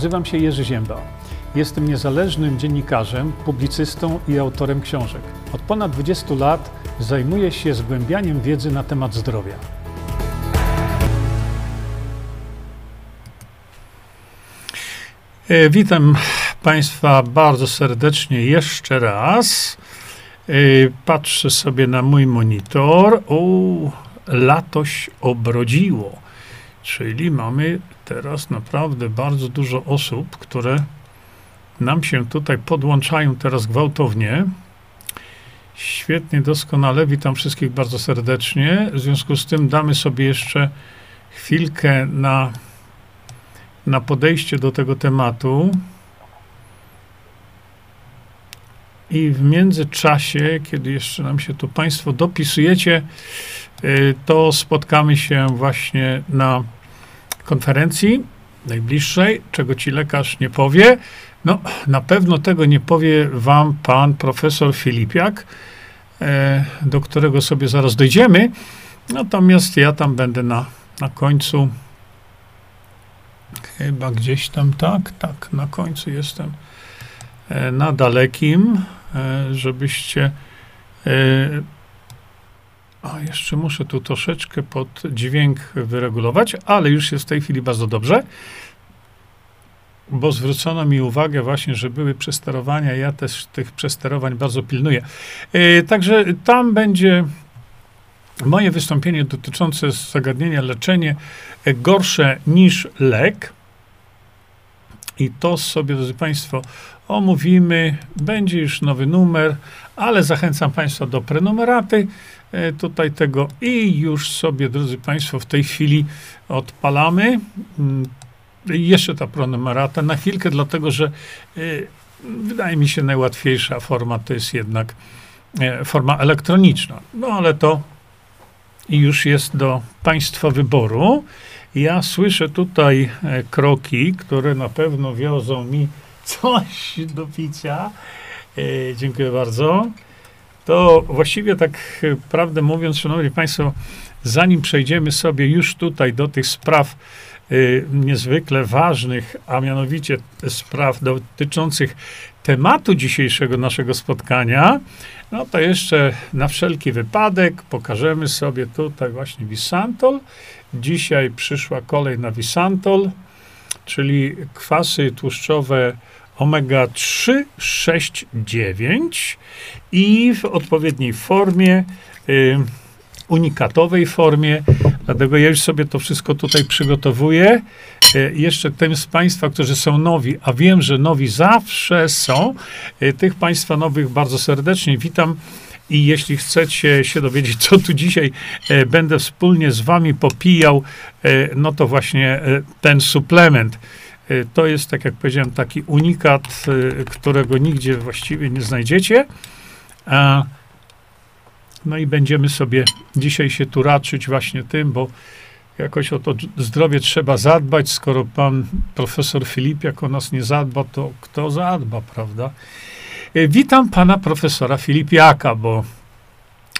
Nazywam się Jerzy Zięba. Jestem niezależnym dziennikarzem, publicystą i autorem książek. Od ponad 20 lat zajmuję się zgłębianiem wiedzy na temat zdrowia. E, Witam Państwa bardzo serdecznie jeszcze raz. E, Patrzę sobie na mój monitor. O, latoś obrodziło. Czyli mamy teraz naprawdę bardzo dużo osób, które nam się tutaj podłączają teraz gwałtownie. Świetnie, doskonale. Witam wszystkich bardzo serdecznie. W związku z tym damy sobie jeszcze chwilkę na, na podejście do tego tematu. I w międzyczasie, kiedy jeszcze nam się tu Państwo dopisujecie, y, to spotkamy się właśnie na konferencji najbliższej, czego ci lekarz nie powie. No, na pewno tego nie powie wam pan profesor Filipiak, e, do którego sobie zaraz dojdziemy. Natomiast ja tam będę na, na końcu. Chyba gdzieś tam, tak, tak, na końcu jestem e, na dalekim, e, żebyście. A jeszcze muszę tu troszeczkę pod dźwięk wyregulować, ale już jest w tej chwili bardzo dobrze bo zwrócono mi uwagę właśnie, że były przesterowania. Ja też tych przesterowań bardzo pilnuję. Yy, także tam będzie moje wystąpienie dotyczące zagadnienia leczenie gorsze niż lek. I to sobie, drodzy Państwo, omówimy. Będzie już nowy numer, ale zachęcam Państwa do prenumeraty e, tutaj tego i już sobie, drodzy Państwo, w tej chwili odpalamy mm, jeszcze ta pronumerata na chwilkę, dlatego że y, wydaje mi się najłatwiejsza forma to jest jednak y, forma elektroniczna. No ale to już jest do Państwa wyboru. Ja słyszę tutaj kroki, które na pewno wiozą mi coś do picia. Dziękuję bardzo. To właściwie tak prawdę mówiąc, szanowni państwo, zanim przejdziemy sobie już tutaj do tych spraw, Y, niezwykle ważnych, a mianowicie spraw dotyczących tematu dzisiejszego naszego spotkania, no to jeszcze na wszelki wypadek pokażemy sobie tutaj właśnie Visantol. Dzisiaj przyszła kolej na Visantol, czyli kwasy tłuszczowe omega 3, 6, 9 i w odpowiedniej formie y, unikatowej formie, dlatego ja już sobie to wszystko tutaj przygotowuję. E, jeszcze tym z Państwa, którzy są nowi, a wiem, że nowi zawsze są, e, tych Państwa nowych bardzo serdecznie witam. I jeśli chcecie się dowiedzieć, co tu dzisiaj e, będę wspólnie z Wami popijał, no to właśnie ten suplement. To jest, tak jak powiedziałem, taki unikat, którego nigdzie właściwie nie znajdziecie. No i będziemy sobie dzisiaj się tu raczyć właśnie tym, bo jakoś o to zdrowie trzeba zadbać. Skoro pan profesor Filipiak o nas nie zadba, to kto zadba, prawda? E, witam pana profesora Filipiaka, bo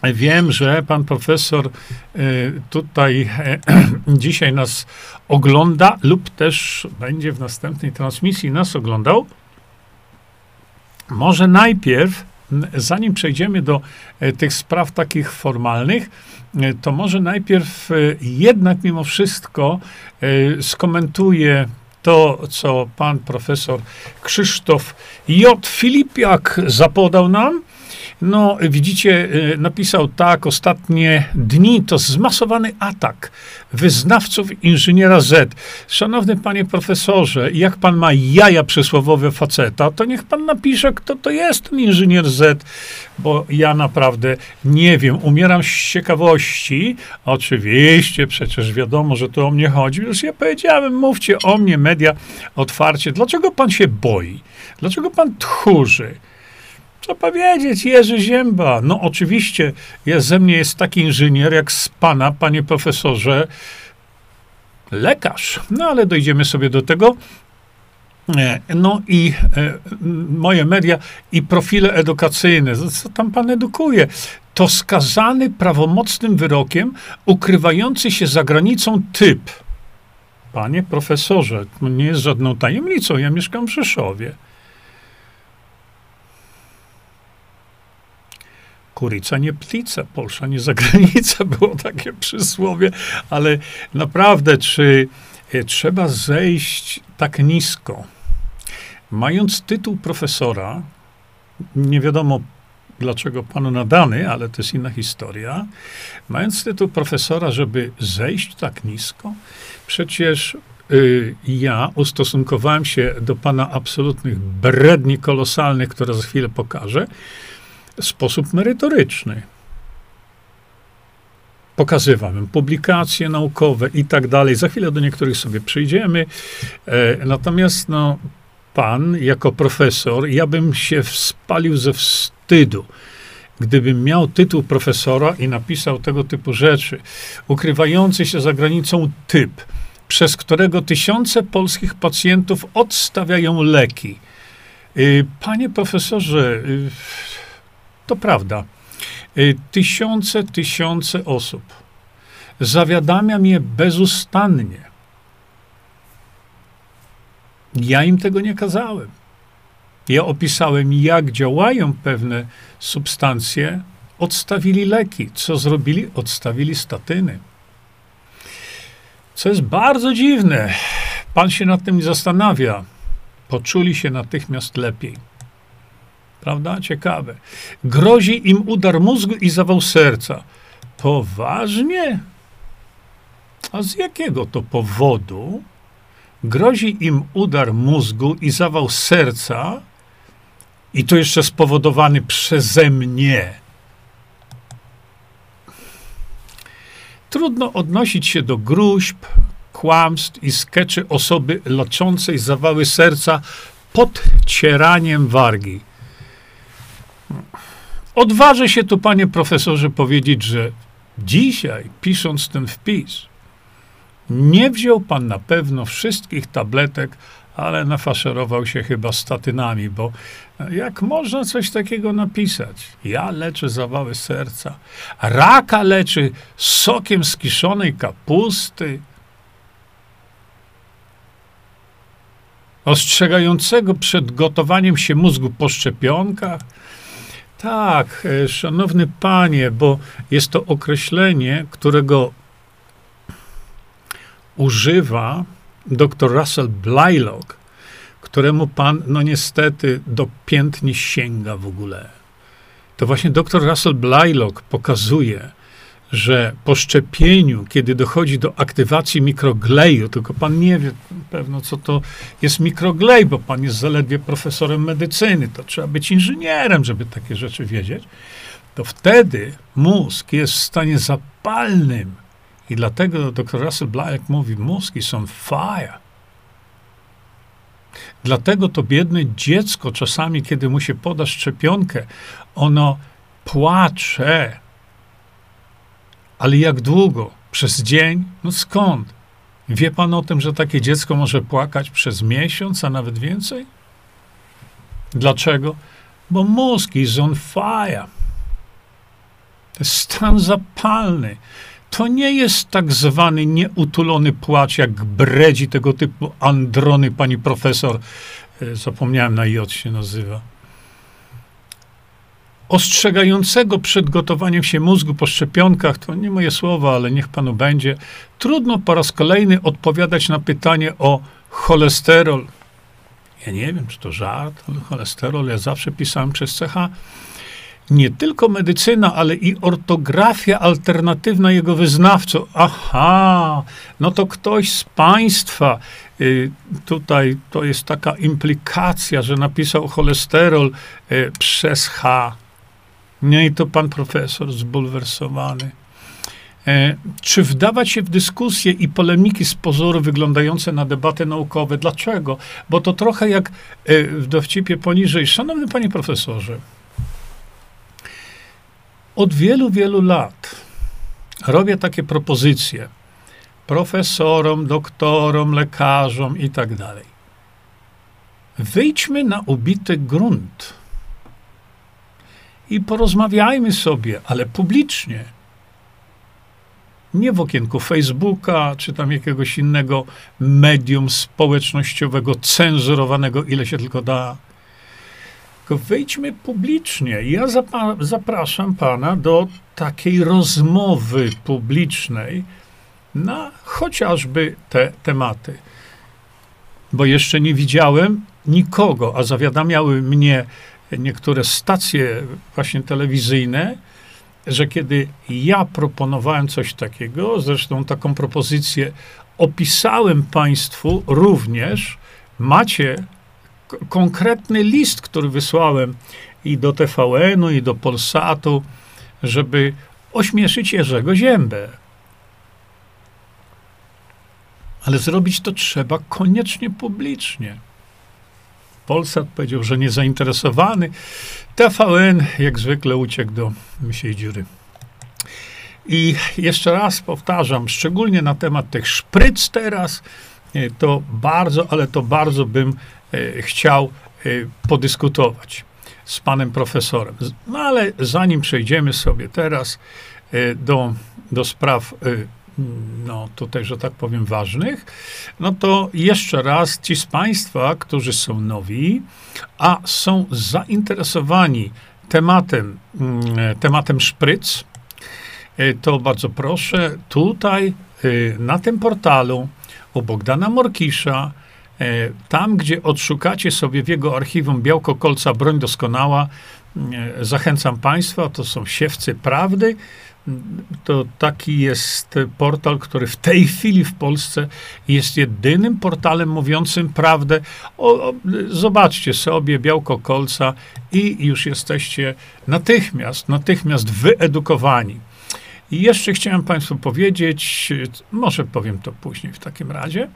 wiem, że pan profesor e, tutaj e, dzisiaj nas ogląda lub też będzie w następnej transmisji nas oglądał. Może najpierw zanim przejdziemy do e, tych spraw takich formalnych, e, to może najpierw jednak mimo wszystko skomentuję to, co pan profesor Krzysztof J. Filipiak zapodał nam no, widzicie, y, napisał tak, ostatnie dni to zmasowany atak wyznawców inżyniera Z. Szanowny panie profesorze, jak pan ma jaja przysłowowe faceta, to niech pan napisze, kto to jest ten inżynier Z, bo ja naprawdę nie wiem, umieram z ciekawości. Oczywiście, przecież wiadomo, że to o mnie chodzi. Już ja powiedziałem, mówcie o mnie, media otwarcie. Dlaczego pan się boi? Dlaczego pan tchórzy? Co powiedzieć, Jerzy Zięba? No oczywiście, jest, ze mnie jest taki inżynier jak z pana, panie profesorze, lekarz. No ale dojdziemy sobie do tego. E, no i e, moje media i profile edukacyjne. Co tam pan edukuje? To skazany prawomocnym wyrokiem ukrywający się za granicą typ Panie profesorze, to nie jest żadną tajemnicą, ja mieszkam w Rzeszowie. Kurica nie plica, Polsza nie zagranica, było takie przysłowie, ale naprawdę, czy e, trzeba zejść tak nisko? Mając tytuł profesora, nie wiadomo dlaczego panu nadany, ale to jest inna historia, mając tytuł profesora, żeby zejść tak nisko, przecież y, ja ustosunkowałem się do pana absolutnych bredni kolosalnych, które za chwilę pokażę, sposób merytoryczny. Pokazywałem publikacje naukowe i tak dalej. Za chwilę do niektórych sobie przyjdziemy. E, natomiast no, pan jako profesor, ja bym się spalił ze wstydu, gdybym miał tytuł profesora i napisał tego typu rzeczy. Ukrywający się za granicą typ, przez którego tysiące polskich pacjentów odstawiają leki. Y, panie profesorze, y, to prawda. Y, tysiące, tysiące osób. Zawiadamia mnie bezustannie. Ja im tego nie kazałem. Ja opisałem, jak działają pewne substancje, odstawili leki. Co zrobili? Odstawili statyny. Co jest bardzo dziwne. Pan się nad tym zastanawia. Poczuli się natychmiast lepiej. Prawda? Ciekawe. Grozi im udar mózgu i zawał serca. Poważnie? A z jakiego to powodu grozi im udar mózgu i zawał serca, i to jeszcze spowodowany przeze mnie. Trudno odnosić się do gruźb, kłamstw i skeczy osoby leczącej zawały serca podcieraniem wargi. Odważę się tu, panie profesorze, powiedzieć, że dzisiaj, pisząc ten wpis, nie wziął pan na pewno wszystkich tabletek, ale nafaszerował się chyba statynami, bo jak można coś takiego napisać? Ja leczę zawały serca. Raka leczy sokiem z kiszonej kapusty. Ostrzegającego przed gotowaniem się mózgu po szczepionkach. Tak, e, szanowny panie, bo jest to określenie, którego używa dr Russell Blylock, któremu pan, no niestety, do pięt nie sięga w ogóle. To właśnie dr Russell Blylock pokazuje, że po szczepieniu, kiedy dochodzi do aktywacji mikrogleju, tylko pan nie wie pewno, co to jest mikroglej, bo pan jest zaledwie profesorem medycyny, to trzeba być inżynierem, żeby takie rzeczy wiedzieć, to wtedy mózg jest w stanie zapalnym i dlatego dr Russell Blylock mówi, mózgi są fire. Dlatego to biedne dziecko czasami, kiedy mu się poda szczepionkę, ono płacze. Ale jak długo? Przez dzień? No skąd? Wie pan o tym, że takie dziecko może płakać przez miesiąc, a nawet więcej? Dlaczego? Bo mózg is on fire. To jest stan zapalny. To nie jest tak zwany nieutulony płacz, jak bredzi tego typu androny pani profesor, e, zapomniałem na J się nazywa, ostrzegającego przed gotowaniem się mózgu po szczepionkach, to nie moje słowa, ale niech panu będzie, trudno po raz kolejny odpowiadać na pytanie o cholesterol. Ja nie wiem, czy to żart, ale cholesterol ja zawsze pisałem przez CH nie tylko medycyna, ale i ortografia alternatywna jego wyznawców. Aha, no to ktoś z państwa, y, tutaj to jest taka implikacja, że napisał cholesterol y, przez H. Nie, i to pan profesor zbulwersowany. E, czy wdawać się w dyskusje i polemiki z pozoru wyglądające na debaty naukowe? Dlaczego? Bo to trochę jak e, w dowcipie poniżej. Szanowny panie profesorze, od wielu, wielu lat robię takie propozycje profesorom, doktorom, lekarzom i tak dalej. Wyjdźmy na ubity grunt i porozmawiajmy sobie, ale publicznie. Nie w okienku Facebooka, czy tam jakiegoś innego medium społecznościowego, cenzurowanego, ile się tylko da. Tylko wyjdźmy publicznie. Ja zapraszam pana do takiej rozmowy publicznej na chociażby te tematy. Bo jeszcze nie widziałem nikogo, a zawiadamiały mnie niektóre stacje właśnie telewizyjne, że kiedy ja proponowałem coś takiego, zresztą taką propozycję opisałem Państwu również, macie konkretny list, który wysłałem i do TVN-u, i do Polsatu, żeby ośmieszyć Jerzego Ziębę. Ale zrobić to trzeba koniecznie publicznie. Polsat powiedział, że nie zainteresowany. TVN jak zwykle uciekł do mysiej dziury. I jeszcze raz powtarzam, szczególnie na temat tych szpryc teraz, e, to bardzo, ale to bardzo bym e, chciał e, podyskutować z panem profesorem. No ale zanim przejdziemy sobie teraz do, do spraw, no tutaj, że tak powiem, ważnych, no to jeszcze raz ci z Państwa, którzy są nowi, a są zainteresowani tematem, mm, tematem szpryc, e, to bardzo proszę, tutaj e, na tym portalu u Bogdana Morkisza, e, tam gdzie odszukacie sobie w jego archiwum Białko Kolca Broń Doskonała, zachęcam Państwa, to są Siewcy Prawdy, to taki jest portal, który w tej chwili w Polsce jest jedynym portalem mówiącym prawdę. O, o, zobaczcie sobie Białko Kolca i już jesteście natychmiast, natychmiast wyedukowani. I jeszcze chciałem Państwu powiedzieć, może powiem to później w takim razie,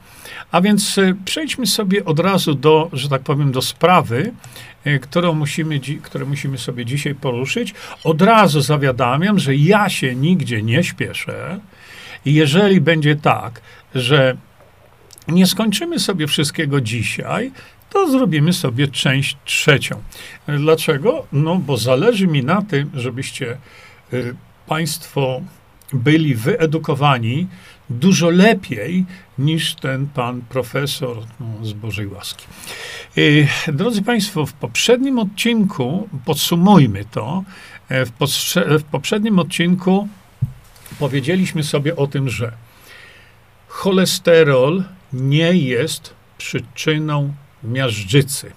a więc e, przejdźmy sobie od razu do, że tak powiem, do sprawy, e, którą musimy, które musimy sobie dzisiaj poruszyć. Od razu zawiadamiam, że ja się nigdzie nie śpieszę. I jeżeli będzie tak, że nie skończymy sobie wszystkiego dzisiaj, to zrobimy sobie część trzecią. Dlaczego? No, bo zależy mi na tym, żebyście y, Państwo byli wyedukowani dużo lepiej niż ten pan profesor no, z Bożej łaski. Y, Drodzy Państwo, w poprzednim odcinku, podsumujmy to, e, w, w poprzednim odcinku powiedzieliśmy sobie o tym, że cholesterol nie jest przyczyną miażdżycy.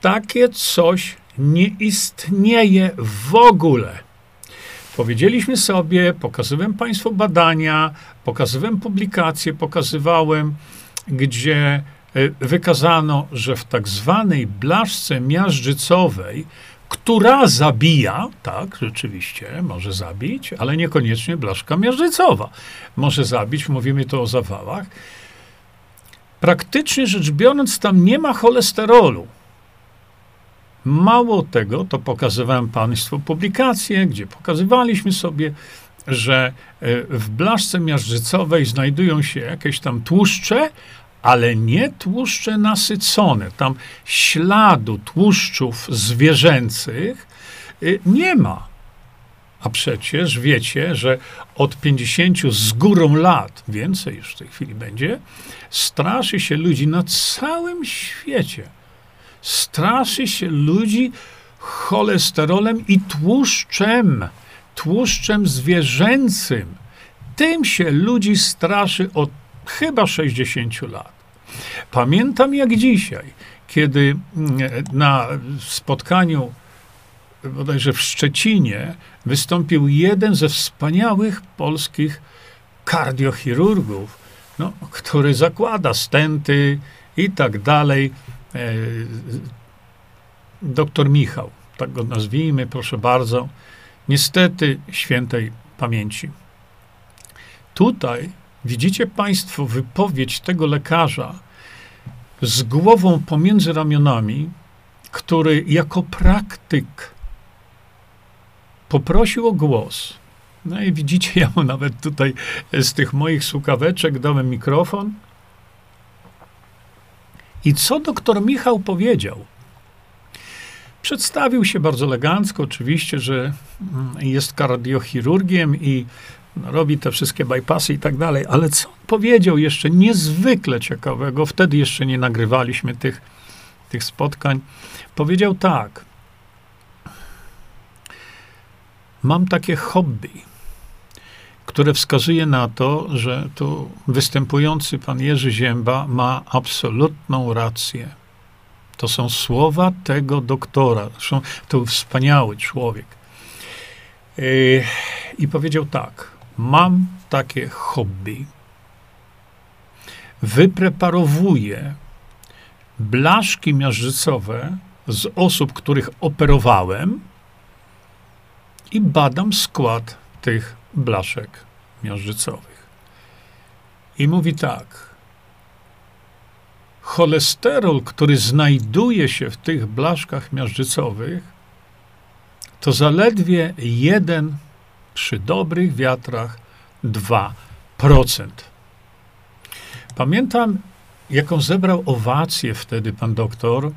Takie coś nie istnieje w ogóle. Powiedzieliśmy sobie, pokazywałem Państwu badania, pokazywałem publikacje, pokazywałem, gdzie y, wykazano, że w tak zwanej blaszce miażdżycowej, która zabija, tak, rzeczywiście, może zabić, ale niekoniecznie blaszka miażdżycowa. Może zabić, mówimy tu o zawałach. Praktycznie rzecz biorąc, tam nie ma cholesterolu. Mało tego, to pokazywałem Państwu publikacje, gdzie pokazywaliśmy sobie, że e, w blaszce miażdżycowej znajdują się jakieś tam tłuszcze, ale nie tłuszcze nasycone. Tam śladu tłuszczów zwierzęcych y, nie ma. A przecież wiecie, że od 50 z górą lat, więcej już w tej chwili będzie, straszy się ludzi na całym świecie. Straszy się ludzi cholesterolem i tłuszczem, tłuszczem zwierzęcym. Tym się ludzi straszy od chyba 60 lat. Pamiętam jak dzisiaj, kiedy mm, na spotkaniu bodajże w Szczecinie wystąpił jeden ze wspaniałych polskich kardiochirurgów, no, który zakłada stenty i tak dalej. E, doktor Michał, tak go nazwijmy, proszę bardzo. Niestety świętej pamięci. Tutaj widzicie Państwo wypowiedź tego lekarza z głową pomiędzy ramionami, który jako praktyk poprosił o głos. No i widzicie, ja mu nawet tutaj z tych moich słuchaweczek dałem mikrofon. I co doktor Michał powiedział? Przedstawił się bardzo elegancko, oczywiście, że mm, jest kardiochirurgiem i no, robi te wszystkie bypassy i tak dalej, ale co powiedział jeszcze niezwykle ciekawego, wtedy jeszcze nie nagrywaliśmy tych, tych spotkań, powiedział tak, mam takie hobby, które wskazuje na to, że tu występujący pan Jerzy Zięba ma absolutną rację. To są słowa tego doktora. Zresztą to wspaniały człowiek. Yy, I powiedział tak: Mam takie hobby. Wypreparowuję blaszki miażdżycowe z osób, których operowałem i badam skład tych blaszek miażdżycowych. I mówi tak: cholesterol, który znajduje się w tych blaszkach miażdżycowych, to zaledwie jeden przy dobrych wiatrach 2%. Pamiętam, jaką zebrał owację wtedy pan doktor.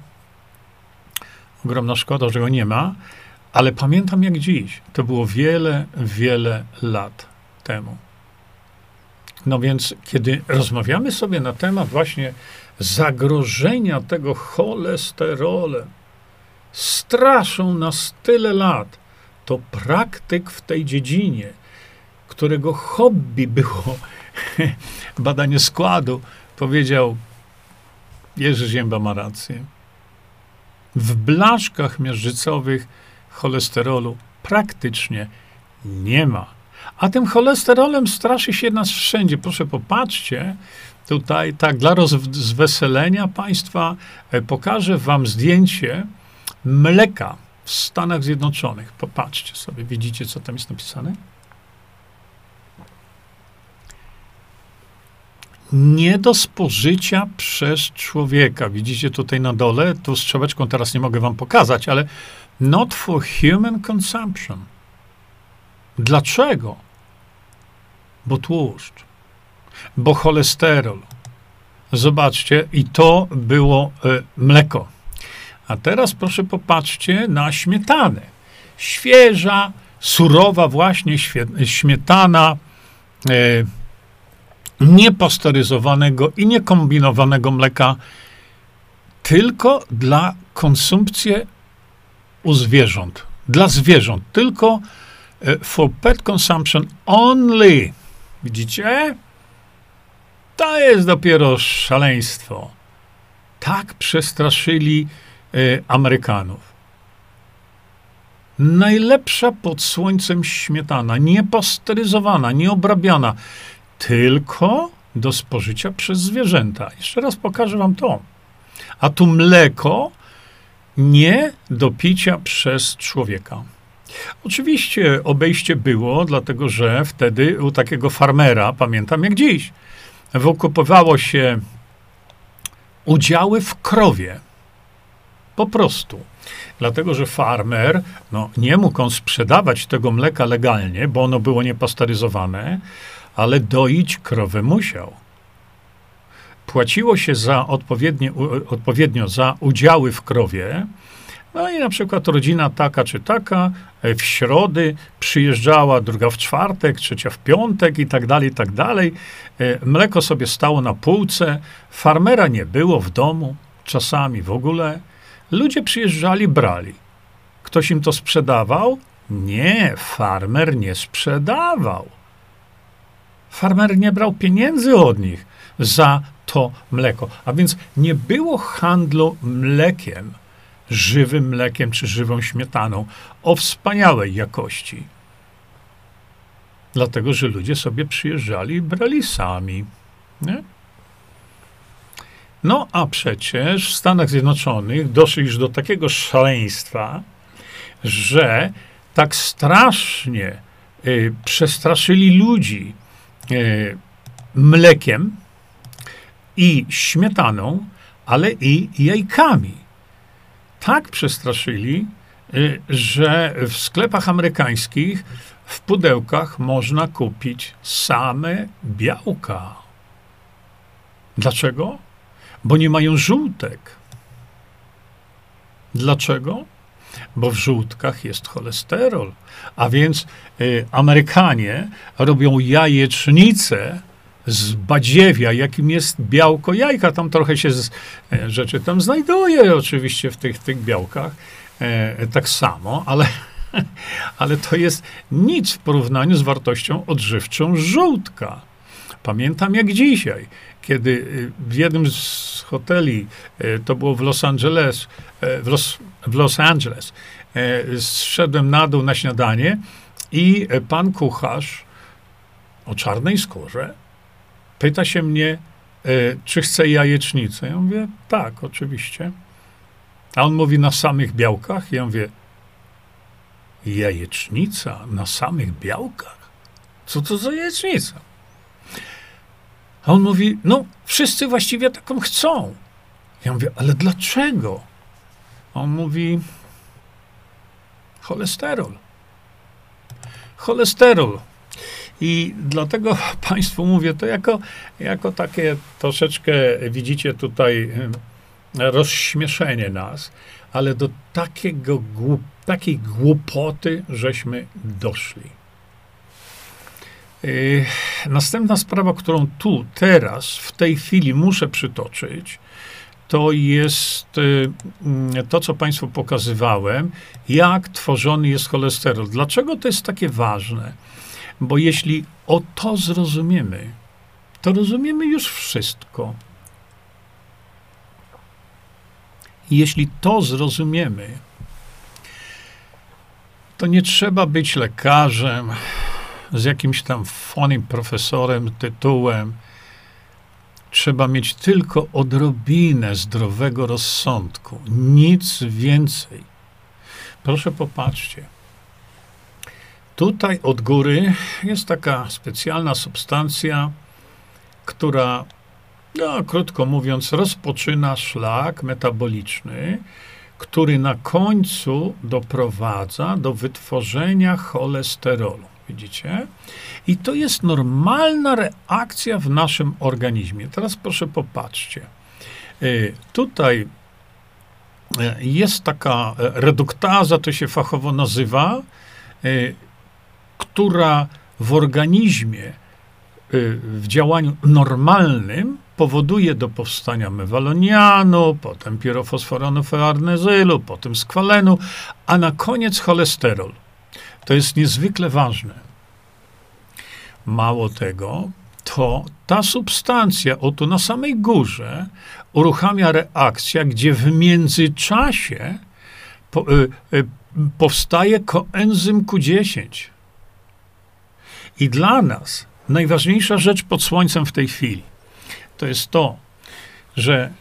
Ogromna szkoda, że go nie ma, ale pamiętam jak dziś. To było wiele, wiele lat temu. No więc, kiedy rozmawiamy sobie na temat właśnie zagrożenia tego cholesterolem, straszą nas tyle lat, to praktyk w tej dziedzinie, którego hobby było badanie składu, powiedział: Jerzy Zięba ma rację. W blaszkach miażdżycowych cholesterolu praktycznie nie ma. A tym cholesterolem straszy się nas wszędzie. Proszę popatrzcie, tutaj tak dla rozweselenia państwa e, pokażę wam zdjęcie mleka w Stanach Zjednoczonych. Popatrzcie sobie, widzicie, co tam jest napisane? Nie do spożycia przez człowieka. Widzicie tutaj na dole, tu strzałeczką teraz nie mogę wam pokazać, ale not for human consumption. Dlaczego? Bo tłuszcz, bo cholesterol. Zobaczcie, i to było y, mleko. A teraz proszę popatrzcie na śmietanę. Świeża, surowa właśnie śmietana e, niepasteryzowanego i niekombinowanego mleka tylko dla konsumpcji u zwierząt. Dla zwierząt. Tylko e, for pet consumption only. Widzicie? To jest dopiero szaleństwo. Tak przestraszyli Y, Amerykanów. Najlepsza pod słońcem śmietana, niepasteryzowana, nieobrabiana, tylko do spożycia przez zwierzęta. Jeszcze raz pokażę wam to. A tu mleko nie do picia przez człowieka. Oczywiście obejście było, dlatego że wtedy u takiego farmera, pamiętam jak dziś, wykupowało się udziały w krowie. Po prostu. Dlatego, że farmer, no, nie mógł on sprzedawać tego mleka legalnie, bo ono było niepasteryzowane, ale doić krowę musiał. Płaciło się za odpowiednio za udziały w krowie, no i na przykład rodzina taka czy taka e, w środy przyjeżdżała, druga w czwartek, trzecia w piątek i tak dalej, i tak dalej. E, mleko sobie stało na półce, farmera nie było w domu, czasami w ogóle. Ludzie przyjeżdżali, brali. Ktoś im to sprzedawał? Nie, farmer nie sprzedawał. Farmer nie brał pieniędzy od nich za to mleko. A więc nie było handlu mlekiem, żywym mlekiem czy żywą śmietaną o wspaniałej jakości. Dlatego, że ludzie sobie przyjeżdżali i brali sami. Nie? No a przecież w Stanach Zjednoczonych doszli już do takiego szaleństwa, że tak strasznie y, przestraszyli ludzi y, mlekiem i śmietaną, ale i jajkami. Tak przestraszyli, y, że w sklepach amerykańskich w pudełkach można kupić same białka. Dlaczego? bo nie mają żółtek. Dlaczego? bo w żółtkach jest cholesterol. A więc y, Amerykanie robią jajecznicę z badziewia, jakim jest białko jajka. Tam trochę się z, e, rzeczy tam znajduje oczywiście w tych, tych białkach. E, tak samo, ale, ale to jest nic w porównaniu z wartością odżywczą żółtka. Pamiętam jak dzisiaj, kiedy y, w jednym z hoteli, y, to było w Los Angeles, w Los, w Los Angeles, zszedłem na dół na śniadanie i pan kucharz o czarnej skórze pyta się mnie, czy chcę jajecznicę. Ja mówię, tak, oczywiście. A on mówi na samych białkach. Ja mówię, jajecznica na samych białkach? Co to za jajecznica? A on mówi, no wszyscy właściwie taką chcą. Ja mówię, ale dlaczego? On mówi, cholesterol. Cholesterol. I dlatego Państwu mówię to jako, jako takie troszeczkę, widzicie tutaj rozśmieszenie nas, ale do takiego, takiej głupoty żeśmy doszli. Yy, następna sprawa, którą tu, teraz, w tej chwili muszę przytoczyć, to jest yy, mm, to, co Państwu pokazywałem, jak tworzony jest cholesterol. Dlaczego to jest takie ważne? Bo jeśli o to zrozumiemy, to rozumiemy już wszystko. Jeśli to zrozumiemy, to nie trzeba być lekarzem, z jakimś tam fonym profesorem, tytułem. Trzeba mieć tylko odrobinę zdrowego rozsądku, nic więcej. Proszę popatrzcie. Tutaj od góry jest taka specjalna substancja, która, no, krótko mówiąc, rozpoczyna szlak metaboliczny, który na końcu doprowadza do wytworzenia cholesterolu. Widzicie? I to jest normalna reakcja w naszym organizmie. Teraz proszę popatrzcie. Y, tutaj y, jest taka e, reduktaza, to się fachowo nazywa, y, która w organizmie w działaniu normalnym powoduje do powstania mewalonianu, potem pirofosforanu fearnezylu, potem skwalenu, a na koniec cholesterol. To jest niezwykle ważne. Mało tego, to ta substancja, oto na samej górze, uruchamia reakcja, gdzie w międzyczasie po, y, y, powstaje koenzym Q10. I dla nas najważniejsza rzecz pod słońcem w tej chwili to jest to, że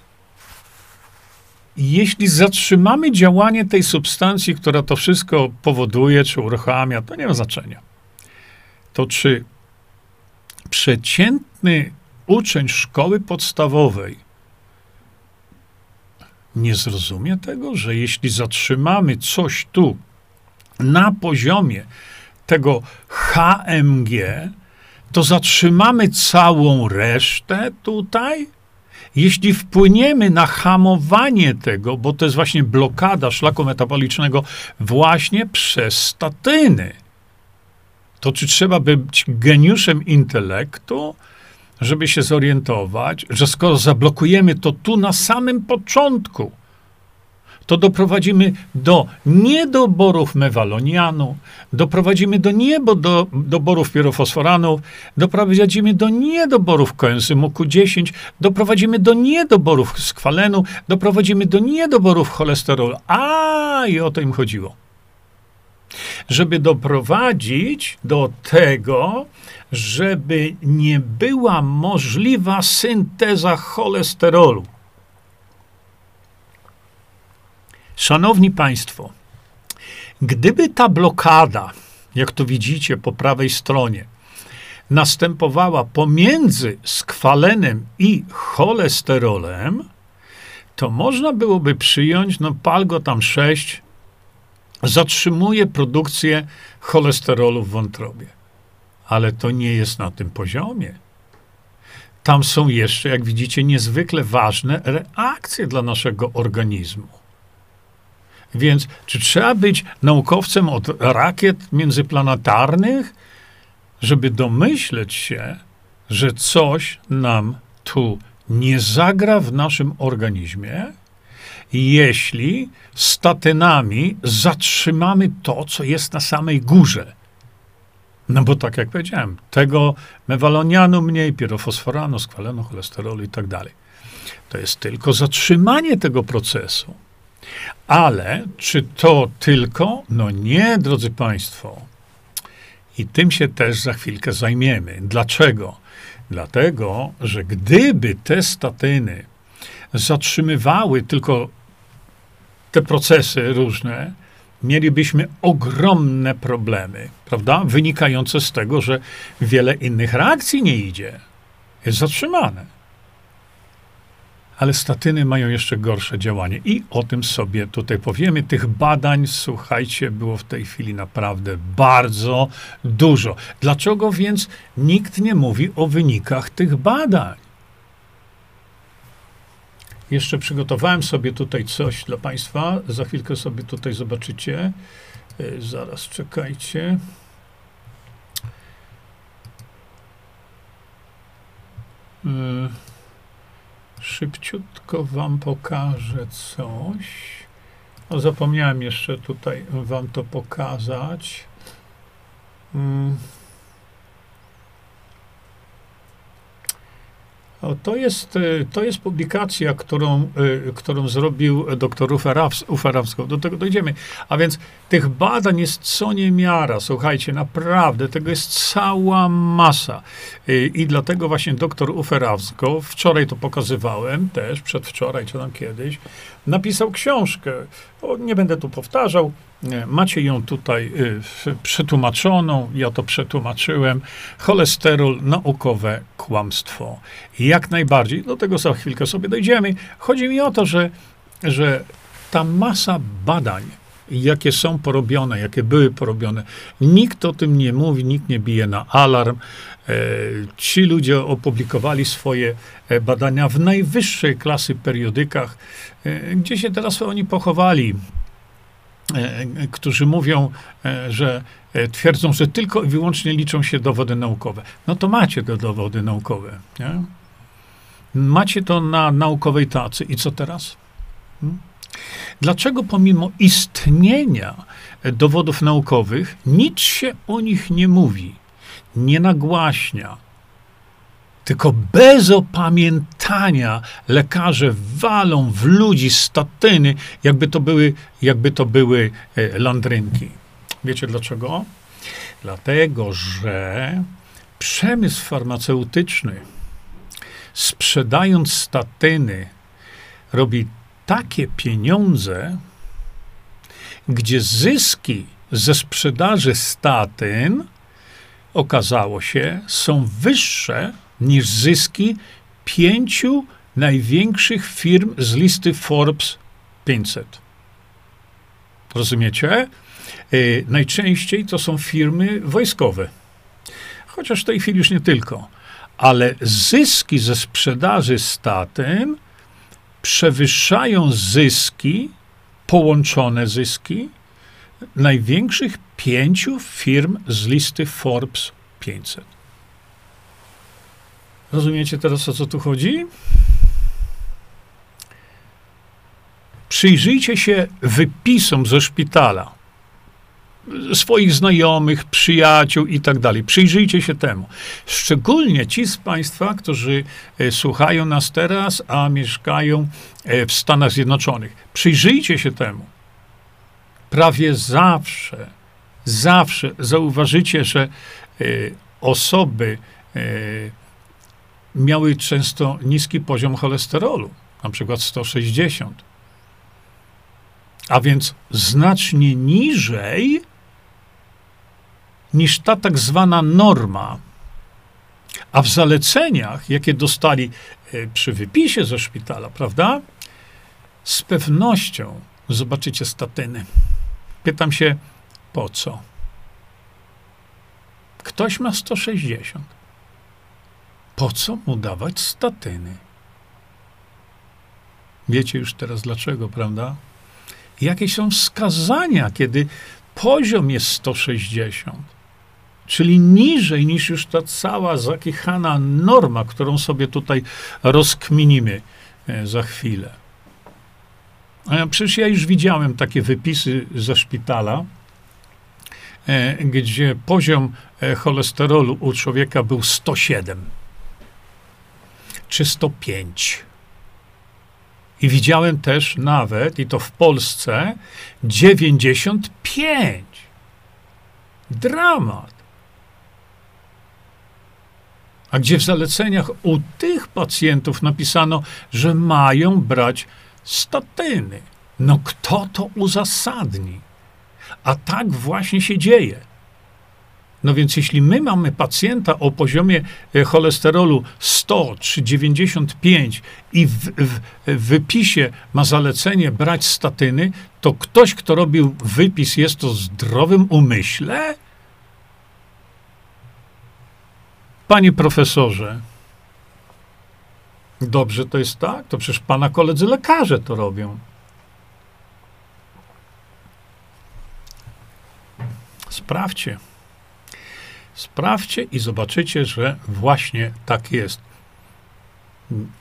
jeśli zatrzymamy działanie tej substancji, która to wszystko powoduje, czy uruchamia, to nie ma znaczenia. To czy przeciętny uczeń szkoły podstawowej nie zrozumie tego, że jeśli zatrzymamy coś tu na poziomie tego HMG, to zatrzymamy całą resztę tutaj? Jeśli wpłyniemy na hamowanie tego, bo to jest właśnie blokada szlaku metabolicznego właśnie przez statyny, to czy trzeba być geniuszem intelektu, żeby się zorientować, że skoro zablokujemy to tu na samym początku, to doprowadzimy do niedoborów mewalonianu, doprowadzimy do niedoborów pirofosforanów, doprowadzimy do niedoborów koenzymu Q10, doprowadzimy do niedoborów skwalenu, doprowadzimy do niedoborów cholesterolu. A, i o to im chodziło. Żeby doprowadzić do tego, żeby nie była możliwa synteza cholesterolu. Szanowni Państwo, gdyby ta blokada, jak to widzicie po prawej stronie, następowała pomiędzy skwalenem i cholesterolem, to można byłoby przyjąć, no palgo tam 6 zatrzymuje produkcję cholesterolu w wątrobie. Ale to nie jest na tym poziomie. Tam są jeszcze, jak widzicie, niezwykle ważne reakcje dla naszego organizmu. Więc czy trzeba być naukowcem od rakiet międzyplanetarnych, żeby domyśleć się, że coś nam tu nie zagra w naszym organizmie, jeśli statynami zatrzymamy to, co jest na samej górze. No bo tak jak powiedziałem, tego mewalonianu mniej, pirofosforanu, skwalenu, cholesterolu i tak dalej. To jest tylko zatrzymanie tego procesu. Ale czy to tylko? No nie, drodzy Państwo. I tym się też za chwilkę zajmiemy. Dlaczego? Dlatego, że gdyby te statyny zatrzymywały tylko te procesy różne, mielibyśmy ogromne problemy, prawda? Wynikające z tego, że wiele innych reakcji nie idzie. Jest zatrzymane. Ale statyny mają jeszcze gorsze działanie i o tym sobie tutaj powiemy. Tych badań, słuchajcie, było w tej chwili naprawdę bardzo dużo. Dlaczego więc nikt nie mówi o wynikach tych badań? Jeszcze przygotowałem sobie tutaj coś dla Państwa. Za chwilkę sobie tutaj zobaczycie. E, zaraz czekajcie. E, szybciutko Wam pokażę coś. O, zapomniałem jeszcze tutaj Wam to pokazać. To jest, y, to jest publikacja, którą, y, którą zrobił doktor Ufarawsko. Do tego dojdziemy. A więc tych badań jest co niemiara. Słuchajcie, naprawdę, tego jest cała masa. I dlatego właśnie doktor Uferawsko, wczoraj to pokazywałem też, przedwczoraj, czy tam kiedyś, napisał książkę. O, nie będę tu powtarzał. Macie ją tutaj y, przetłumaczoną, ja to przetłumaczyłem. Cholesterol, naukowe kłamstwo. Jak najbardziej, do tego za chwilkę sobie dojdziemy. Chodzi mi o to, że, że ta masa badań, jakie są porobione, jakie były porobione, nikt o tym nie mówi, nikt nie bije na alarm. E, ci ludzie opublikowali swoje e, badania w najwyższej klasy periodykach, e, gdzie się teraz oni pochowali którzy mówią, e, że e, twierdzą, że tylko i wyłącznie liczą się dowody naukowe. No to macie te dowody naukowe. Nie? Macie to na naukowej tacy. I co teraz? Hmm? Dlaczego pomimo istnienia dowodów naukowych nic się o nich nie mówi, nie nagłaśnia, tylko bez opamiętania lekarze walą w ludzi statyny, jakby to były, jakby to były e, landrynki. Wiecie dlaczego? Dlatego, że przemysł farmaceutyczny, sprzedając statyny, robi takie pieniądze, gdzie zyski ze sprzedaży statyn okazało się, są wyższe niż zyski pięciu największych firm z listy Forbes 500. Rozumiecie? Yy, najczęściej to są firmy wojskowe. Chociaż w tej chwili już nie tylko. Ale zyski ze sprzedaży statyn przewyższają zyski, połączone zyski największych pięciu firm z listy Forbes 500. Rozumiecie teraz, o co tu chodzi? Przyjrzyjcie się wypisom ze szpitala, swoich znajomych, przyjaciół i tak dalej. Przyjrzyjcie się temu. Szczególnie ci z Państwa, którzy e, słuchają nas teraz, a mieszkają e, w Stanach Zjednoczonych. Przyjrzyjcie się temu. Prawie zawsze, zawsze zauważycie, że e, osoby, miały często niski poziom cholesterolu, na przykład 160. A więc znacznie niżej niż ta tak zwana norma. A w zaleceniach, jakie dostali e, przy wypisie ze szpitala, prawda? Z pewnością zobaczycie statyny. Pytam się, po co? Ktoś ma 160 po co mu dawać statyny? Wiecie już teraz dlaczego, prawda? Jakie są wskazania, kiedy poziom jest 160? Czyli niżej niż już ta cała zakichana norma, którą sobie tutaj rozkminimy e, za chwilę. Przecież ja już widziałem takie wypisy ze szpitala, e, gdzie poziom e, cholesterolu u człowieka był 107 czy 105. I widziałem też nawet, i to w Polsce, 95. Dramat. A gdzie w zaleceniach u tych pacjentów napisano, że mają brać statyny. No kto to uzasadni? A tak właśnie się dzieje. No więc jeśli my mamy pacjenta o poziomie e, cholesterolu 100 czy 95 i w, w, w, wypisie ma zalecenie brać statyny, to ktoś, kto robił wypis, jest to zdrowym umyśle? Panie profesorze, dobrze to jest tak? To przecież pana koledzy lekarze to robią. Sprawdźcie. Sprawdźcie i zobaczycie, że właśnie tak jest.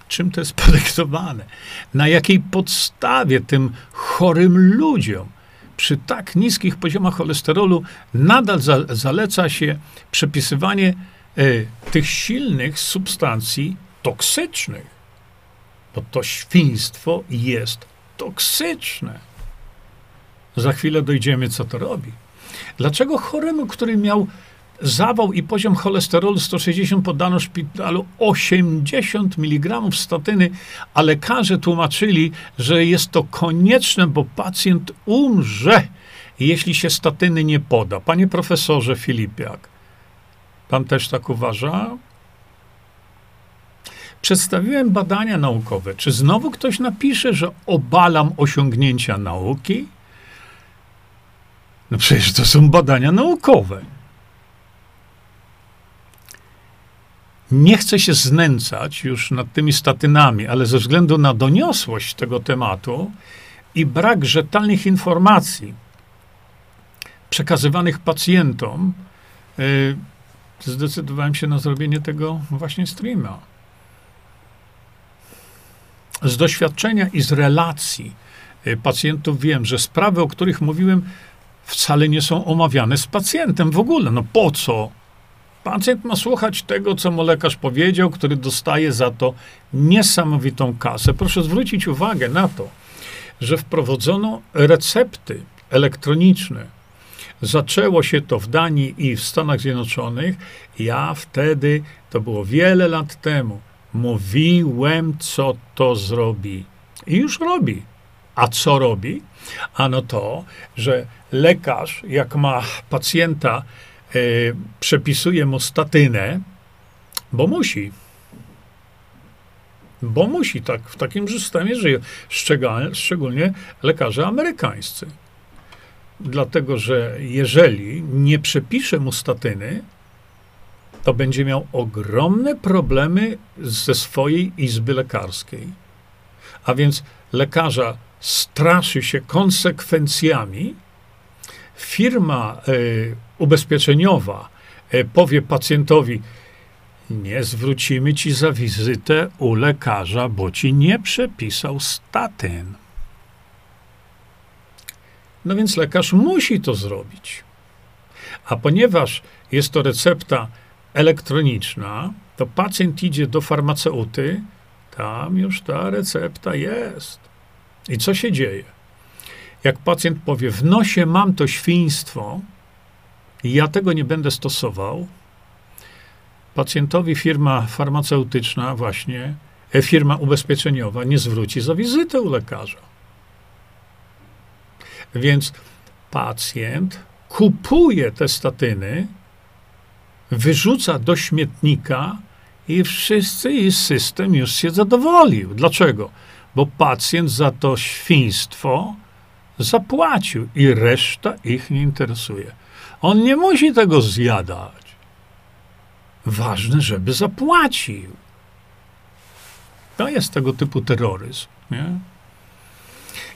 Czym to jest podyktowane? Na jakiej podstawie tym chorym ludziom przy tak niskich poziomach cholesterolu nadal za, zaleca się przepisywanie y, tych silnych substancji toksycznych? Bo to świństwo jest toksyczne. Za chwilę dojdziemy, co to robi. Dlaczego choremu, który miał zawał i poziom cholesterolu 160 podano szpitalu 80 mg statyny, a lekarze tłumaczyli, że jest to konieczne, bo pacjent umrze, jeśli się statyny nie poda. Panie profesorze Filipiak, pan też tak uważa? Przedstawiłem badania naukowe. Czy znowu ktoś napisze, że obalam osiągnięcia nauki? No przecież to są badania naukowe. Nie chcę się znęcać już nad tymi statynami, ale ze względu na doniosłość tego tematu i brak rzetelnych informacji przekazywanych pacjentom, yy, zdecydowałem się na zrobienie tego właśnie streama. Z doświadczenia i z relacji yy, pacjentów wiem, że sprawy, o których mówiłem, wcale nie są omawiane z pacjentem w ogóle. No po co? Pacjent ma słuchać tego, co mu lekarz powiedział, który dostaje za to niesamowitą kasę. Proszę zwrócić uwagę na to, że wprowadzono recepty elektroniczne. Zaczęło się to w Danii i w Stanach Zjednoczonych. Ja wtedy, to było wiele lat temu, mówiłem, co to zrobi. I już robi. A co robi? Ano to, że lekarz, jak ma pacjenta, przepisuje mu statynę, bo musi. Bo musi, tak, w takim systemie żyje. Szczególnie, szczególnie lekarze amerykańscy. Dlatego, że jeżeli nie przepisze mu statyny, to będzie miał ogromne problemy ze swojej izby lekarskiej. A więc lekarza straszy się konsekwencjami, firma y, ubezpieczeniowa y, powie pacjentowi, nie zwrócimy ci za wizytę u lekarza, bo ci nie przepisał statyn. No więc lekarz musi to zrobić. A ponieważ jest to recepta elektroniczna, to pacjent idzie do farmaceuty, tam już ta recepta jest. I co się dzieje? Jak pacjent powie, w nosie mam to świństwo ja tego nie będę stosował, pacjentowi firma farmaceutyczna właśnie, e, firma ubezpieczeniowa nie zwróci za wizytę u lekarza. Więc pacjent kupuje te statyny, wyrzuca do śmietnika i wszyscy i system już się zadowolił. Dlaczego? Bo pacjent za to świństwo zapłacił i reszta ich nie interesuje. On nie musi tego zjadać. Ważne, żeby zapłacił. To jest tego typu terroryzm. Nie?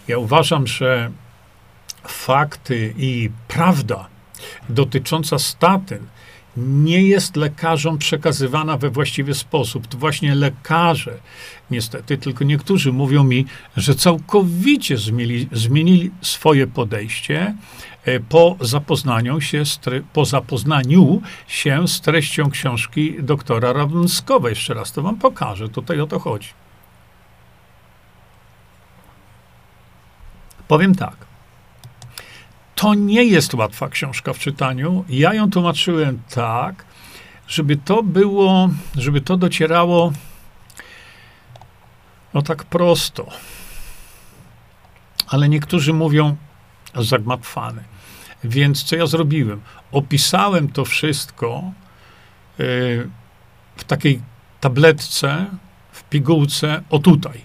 Ja uważam, że fakty i prawda dotycząca statyn nie jest lekarzom przekazywana we właściwy sposób. To właśnie lekarze, niestety, tylko niektórzy mówią mi, że całkowicie zmienili, swoje podejście po zapoznaniu, się z, po zapoznaniu się z treścią książki doktora Rawunskowa. Jeszcze raz to wam pokażę, tutaj o to chodzi. Powiem tak. To nie jest łatwa książka w czytaniu. Ja ją tłumaczyłem tak, żeby to było, żeby to docierało no tak prosto. Ale niektórzy mówią zagmatwane. Więc co ja zrobiłem? Opisałem to wszystko yy, w takiej tabletce, w pigułce, o tutaj.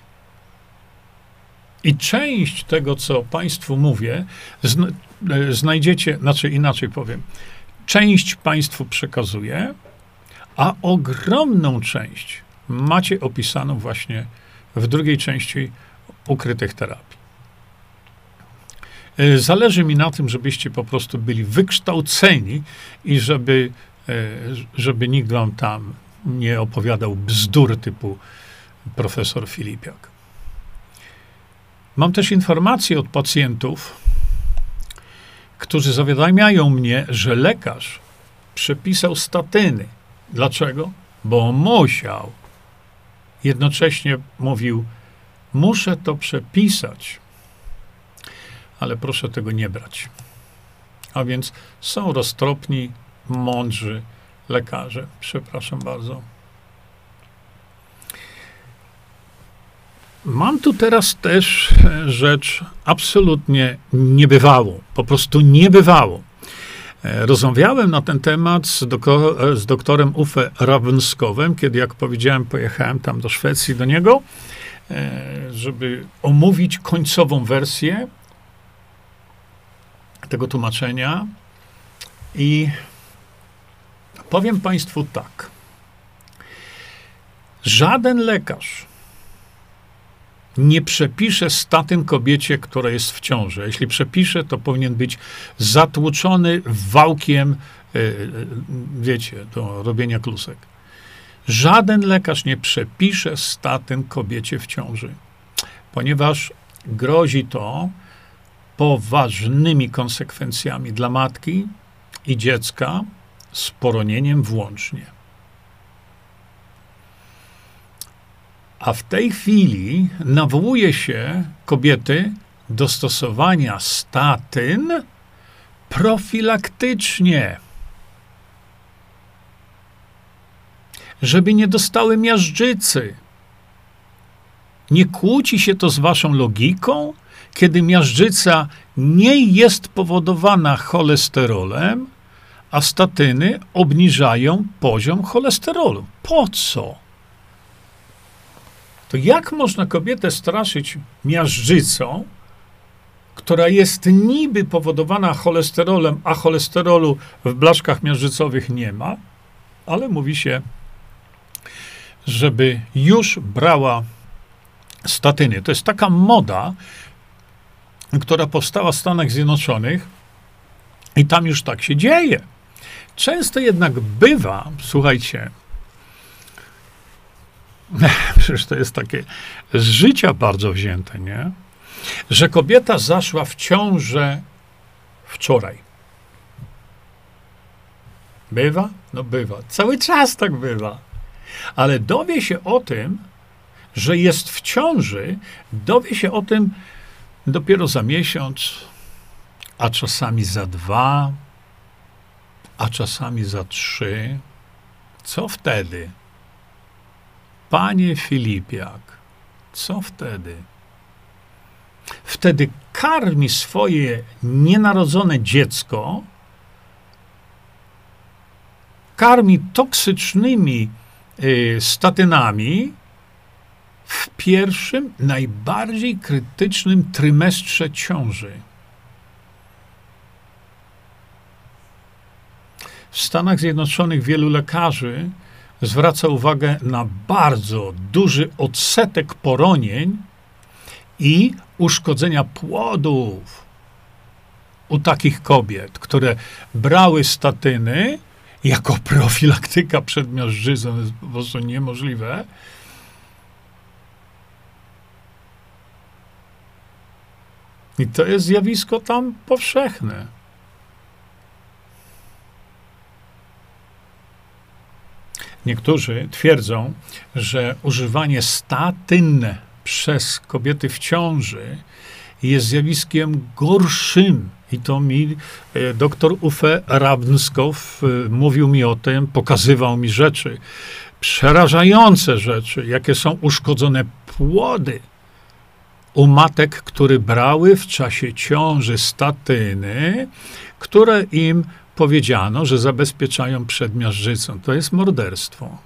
I część tego, co Państwu mówię, zna, e, znajdziecie, znaczy inaczej powiem, część Państwu przekazuję, a ogromną część macie opisaną właśnie w drugiej części ukrytych terapii. E, zależy mi na tym, żebyście po prostu byli wykształceni i żeby, e, żeby nikt wam tam nie opowiadał bzdur typu profesor Filipiak. Mam też informacje od pacjentów, którzy zawiadamiają mnie, że lekarz przepisał statyny. Dlaczego? Bo musiał. Jednocześnie mówił, muszę to przepisać, ale proszę tego nie brać. A więc są roztropni, mądrzy lekarze. Przepraszam bardzo. Mam tu teraz też e, rzecz absolutnie niebywałą, po prostu niebywałą. E, rozmawiałem na ten temat z, doko, e, z doktorem Uffe Ravenskowem, kiedy, jak powiedziałem, pojechałem tam do Szwecji do niego, żeby omówić końcową wersję tego tłumaczenia. I powiem Państwu tak. Żaden lekarz nie przepisze statyn kobiecie, która jest w ciąży. Jeśli przepisze, to powinien być zatłuczony wałkiem, e, e, wiecie, do robienia klusek. Żaden lekarz nie przepisze statyn kobiecie w ciąży, ponieważ grozi to poważnymi konsekwencjami dla matki i dziecka, z poronieniem włącznie. A w tej chwili nawołuje się kobiety do stosowania statyn profilaktycznie. Żeby nie dostały miażdżycy. Nie kłóci się to z waszą logiką, kiedy miażdżyca nie jest powodowana cholesterolem, a statyny obniżają poziom cholesterolu. Po co? to jak można kobietę straszyć miażdżycą, która jest niby powodowana cholesterolem, a cholesterolu w blaszkach miażdżycowych nie ma, ale mówi się, żeby już brała statyny. To jest taka moda, która powstała w Stanach Zjednoczonych i tam już tak się dzieje. Często jednak bywa, słuchajcie, Przecież to jest takie z życia bardzo wzięte, nie? Że kobieta zaszła w ciążę wczoraj. Bywa? No bywa. Cały czas tak bywa. Ale dowie się o tym, że jest w ciąży, dowie się o tym dopiero za miesiąc, a czasami za dwa, a czasami za trzy. Co wtedy? Panie Filipiak, co wtedy? Wtedy karmi swoje nienarodzone dziecko, karmi toksycznymi y, statynami w pierwszym, najbardziej krytycznym trymestrze ciąży. W Stanach Zjednoczonych wielu lekarzy zwraca uwagę na bardzo duży odsetek poronień i uszkodzenia płodów. u takich kobiet, które brały statyny jako profilaktyka przed miażdżycą, jest po prostu niemożliwe. I to jest zjawisko tam powszechne. Niektórzy twierdzą, że używanie statyn przez kobiety w ciąży jest zjawiskiem gorszym. I to mi e, doktor Ufe Rabnskow e, mówił mi o tym, pokazywał mi rzeczy, przerażające rzeczy, jakie są uszkodzone płody u matek, które brały w czasie ciąży statyny, które im powiedziano, że zabezpieczają przed miażdżycą. To jest morderstwo.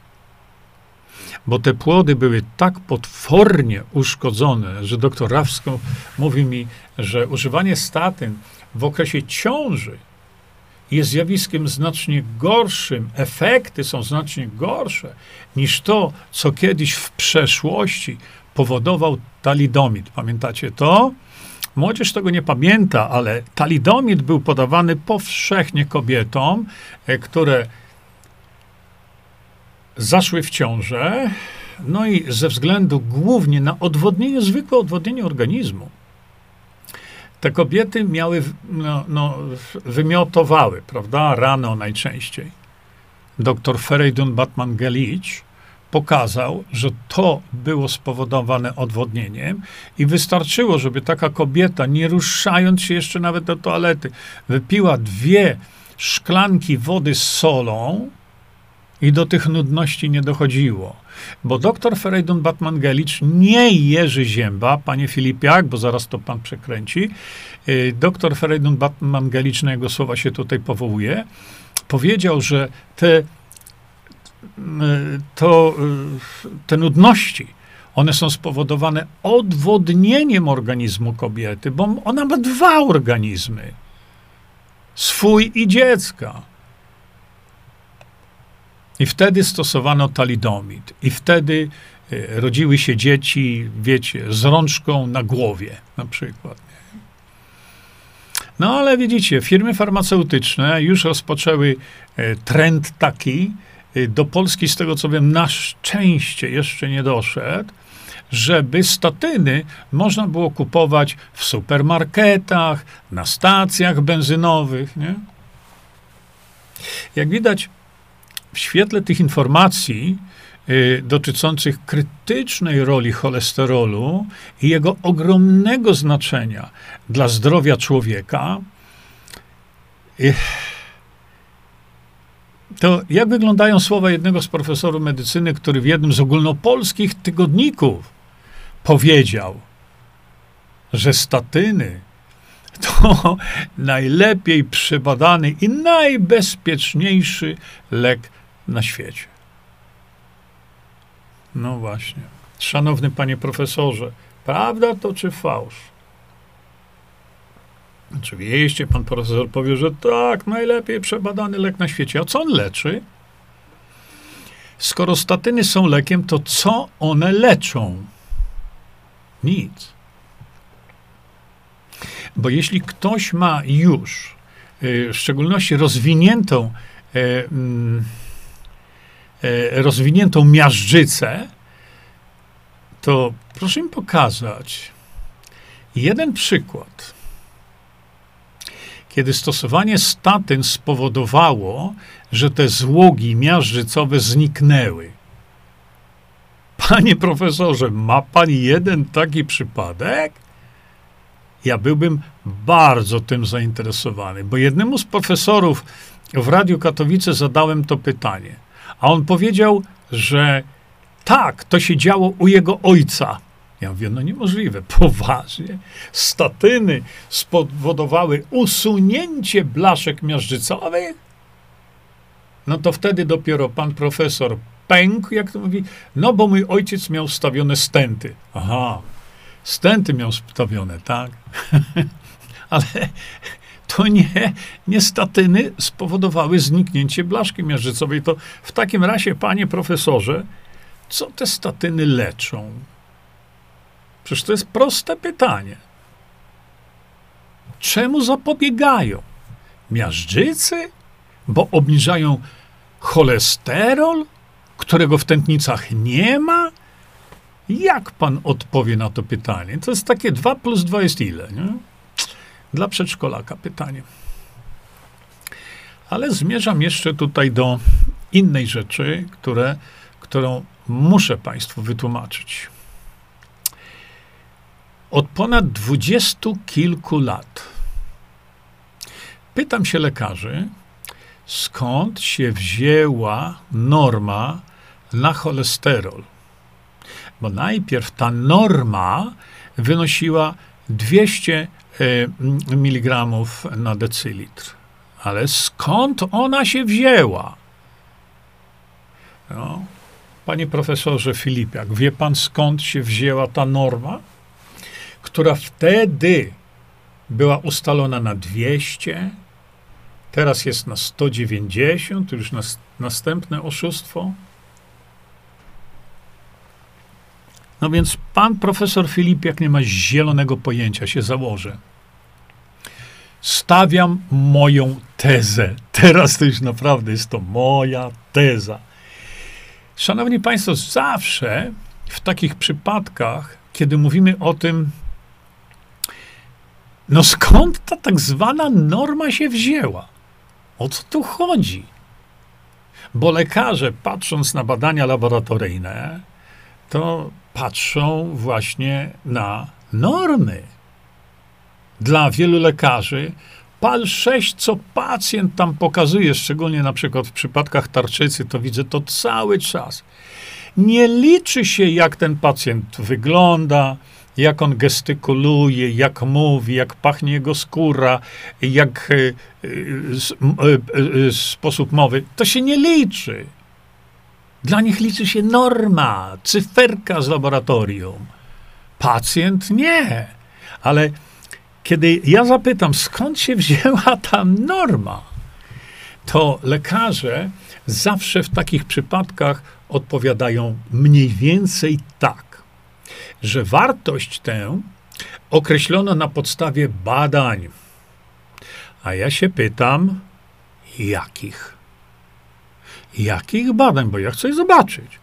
Bo te płody były tak potwornie uszkodzone, że doktor Rawsko mówi mi, że używanie statyn w okresie ciąży jest zjawiskiem znacznie gorszym, efekty są znacznie gorsze niż to, co kiedyś w przeszłości powodował talidomid. Pamiętacie to? Młodzież tego nie pamięta, ale talidomid był podawany powszechnie kobietom, e, które zaszły w ciążę, no i ze względu głównie na odwodnienie, zwykłe odwodnienie organizmu, te kobiety miały, no, no, wymiotowały, prawda, rano najczęściej. Doktor Fereydun Batman-Gelich pokazał, że to było spowodowane odwodnieniem i wystarczyło, żeby taka kobieta, nie ruszając się jeszcze nawet do toalety, wypiła dwie szklanki wody z solą i do tych nudności nie dochodziło. Bo doktor Ferejdun Batman-Gelicz, nie Jerzy Zięba, panie Filipiak, bo zaraz to pan przekręci, y, doktor Ferejdun Batman-Gelicz, na jego słowa się tutaj powołuje, powiedział, że te to y, te nudności, one są spowodowane odwodnieniem organizmu kobiety, bo ona ma dwa organizmy. Swój i dziecka. I wtedy stosowano talidomid. I wtedy y, rodziły się dzieci, wiecie, z rączką na głowie na przykład. No ale widzicie, firmy farmaceutyczne już rozpoczęły y, trend taki, do Polski, z tego co wiem, na szczęście jeszcze nie doszedł, żeby statyny można było kupować w supermarketach, na stacjach benzynowych. Nie? Jak widać, w świetle tych informacji y, dotyczących krytycznej roli cholesterolu i jego ogromnego znaczenia dla zdrowia człowieka, y, to jak wyglądają słowa jednego z profesorów medycyny, który w jednym z ogólnopolskich tygodników powiedział, że statyny to najlepiej przebadany i najbezpieczniejszy lek na świecie. No właśnie. Szanowny panie profesorze, prawda to czy fałsz? Oczywiście pan profesor powie, że tak, najlepiej przebadany lek na świecie. A co on leczy? Skoro statyny są lekiem, to co one leczą? Nic. Bo jeśli ktoś ma już y, w szczególności rozwiniętą, y, mm, y, rozwiniętą miażdżycę, to proszę mi pokazać jeden przykład kiedy stosowanie statyn spowodowało, że te złogi miażdżycowe zniknęły. Panie profesorze, ma pan jeden taki przypadek? Ja byłbym bardzo tym zainteresowany, bo jednemu z profesorów w Radiu Katowice zadałem to pytanie, a on powiedział, że tak, to się działo u jego ojca. Ja mówię, no niemożliwe, poważnie. Statyny spowodowały usunięcie blaszek miażdżycowych? No to wtedy dopiero pan profesor pękł, jak to mówi, no bo mój ojciec miał wstawione stenty. Aha, stenty miał wstawione, tak? Ale to nie, nie statyny spowodowały zniknięcie blaszki miażdżycowej. To w takim razie, panie profesorze, co te statyny leczą? Przecież to jest proste pytanie. Czemu zapobiegają? Miażdżycy? Bo obniżają cholesterol, którego w tętnicach nie ma? Jak pan odpowie na to pytanie? To jest takie 2 plus 2 jest ile? Nie? Dla przedszkolaka pytanie. Ale zmierzam jeszcze tutaj do innej rzeczy, które, którą muszę Państwu wytłumaczyć. Od ponad dwudziestu kilku lat pytam się lekarzy, skąd się wzięła norma na cholesterol. Bo najpierw ta norma wynosiła 200 e, mg na decylitr. Ale skąd ona się wzięła? No. Panie profesorze Filipiak, wie pan skąd się wzięła ta norma, która wtedy była ustalona na 200, teraz jest na 190, to już nas, następne oszustwo. No więc pan profesor Filipiak nie ma zielonego pojęcia, się założę. Stawiam moją tezę. Teraz to już naprawdę jest to moja teza. Szanowni Państwo, zawsze w takich przypadkach, kiedy mówimy o tym, no skąd ta tak zwana norma się wzięła? O co tu chodzi? Bo lekarze, patrząc na badania laboratoryjne, to patrzą właśnie na normy. Dla wielu lekarzy PAL 6, co pacjent tam pokazuje, szczególnie na przykład w przypadkach tarczycy, to widzę to cały czas. Nie liczy się, jak ten pacjent wygląda, jak on gestykuluje, jak mówi, jak pachnie jego skóra, jak y, y, y, sposób mowy. To się nie liczy. Dla nich liczy się norma, cyferka z laboratorium. Pacjent nie. Ale kiedy ja zapytam, skąd się wzięła ta norma, to lekarze zawsze w takich przypadkach odpowiadają mniej więcej tak, że wartość tę określono na podstawie badań. A ja się pytam, jakich? Jakich badań? Bo ja chcę zobaczyć.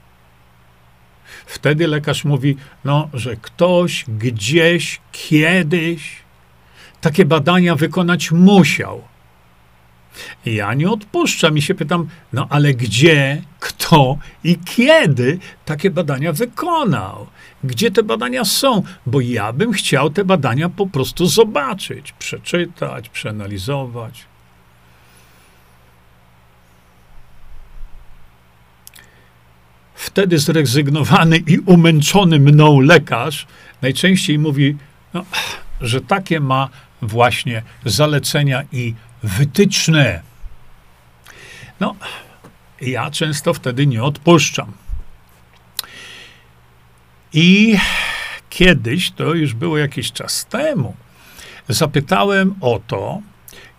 Wtedy lekarz mówi, no, że ktoś gdzieś, kiedyś takie badania wykonać musiał. Ja nie odpuszczam i się pytam, no ale gdzie, kto i kiedy takie badania wykonał? Gdzie te badania są? Bo ja bym chciał te badania po prostu zobaczyć, przeczytać, przeanalizować. Wtedy zrezygnowany i umęczony mną lekarz najczęściej mówi, no, że takie ma właśnie zalecenia i wytyczne. No, ja często wtedy nie odpuszczam. I kiedyś, to już było jakiś czas temu, zapytałem o to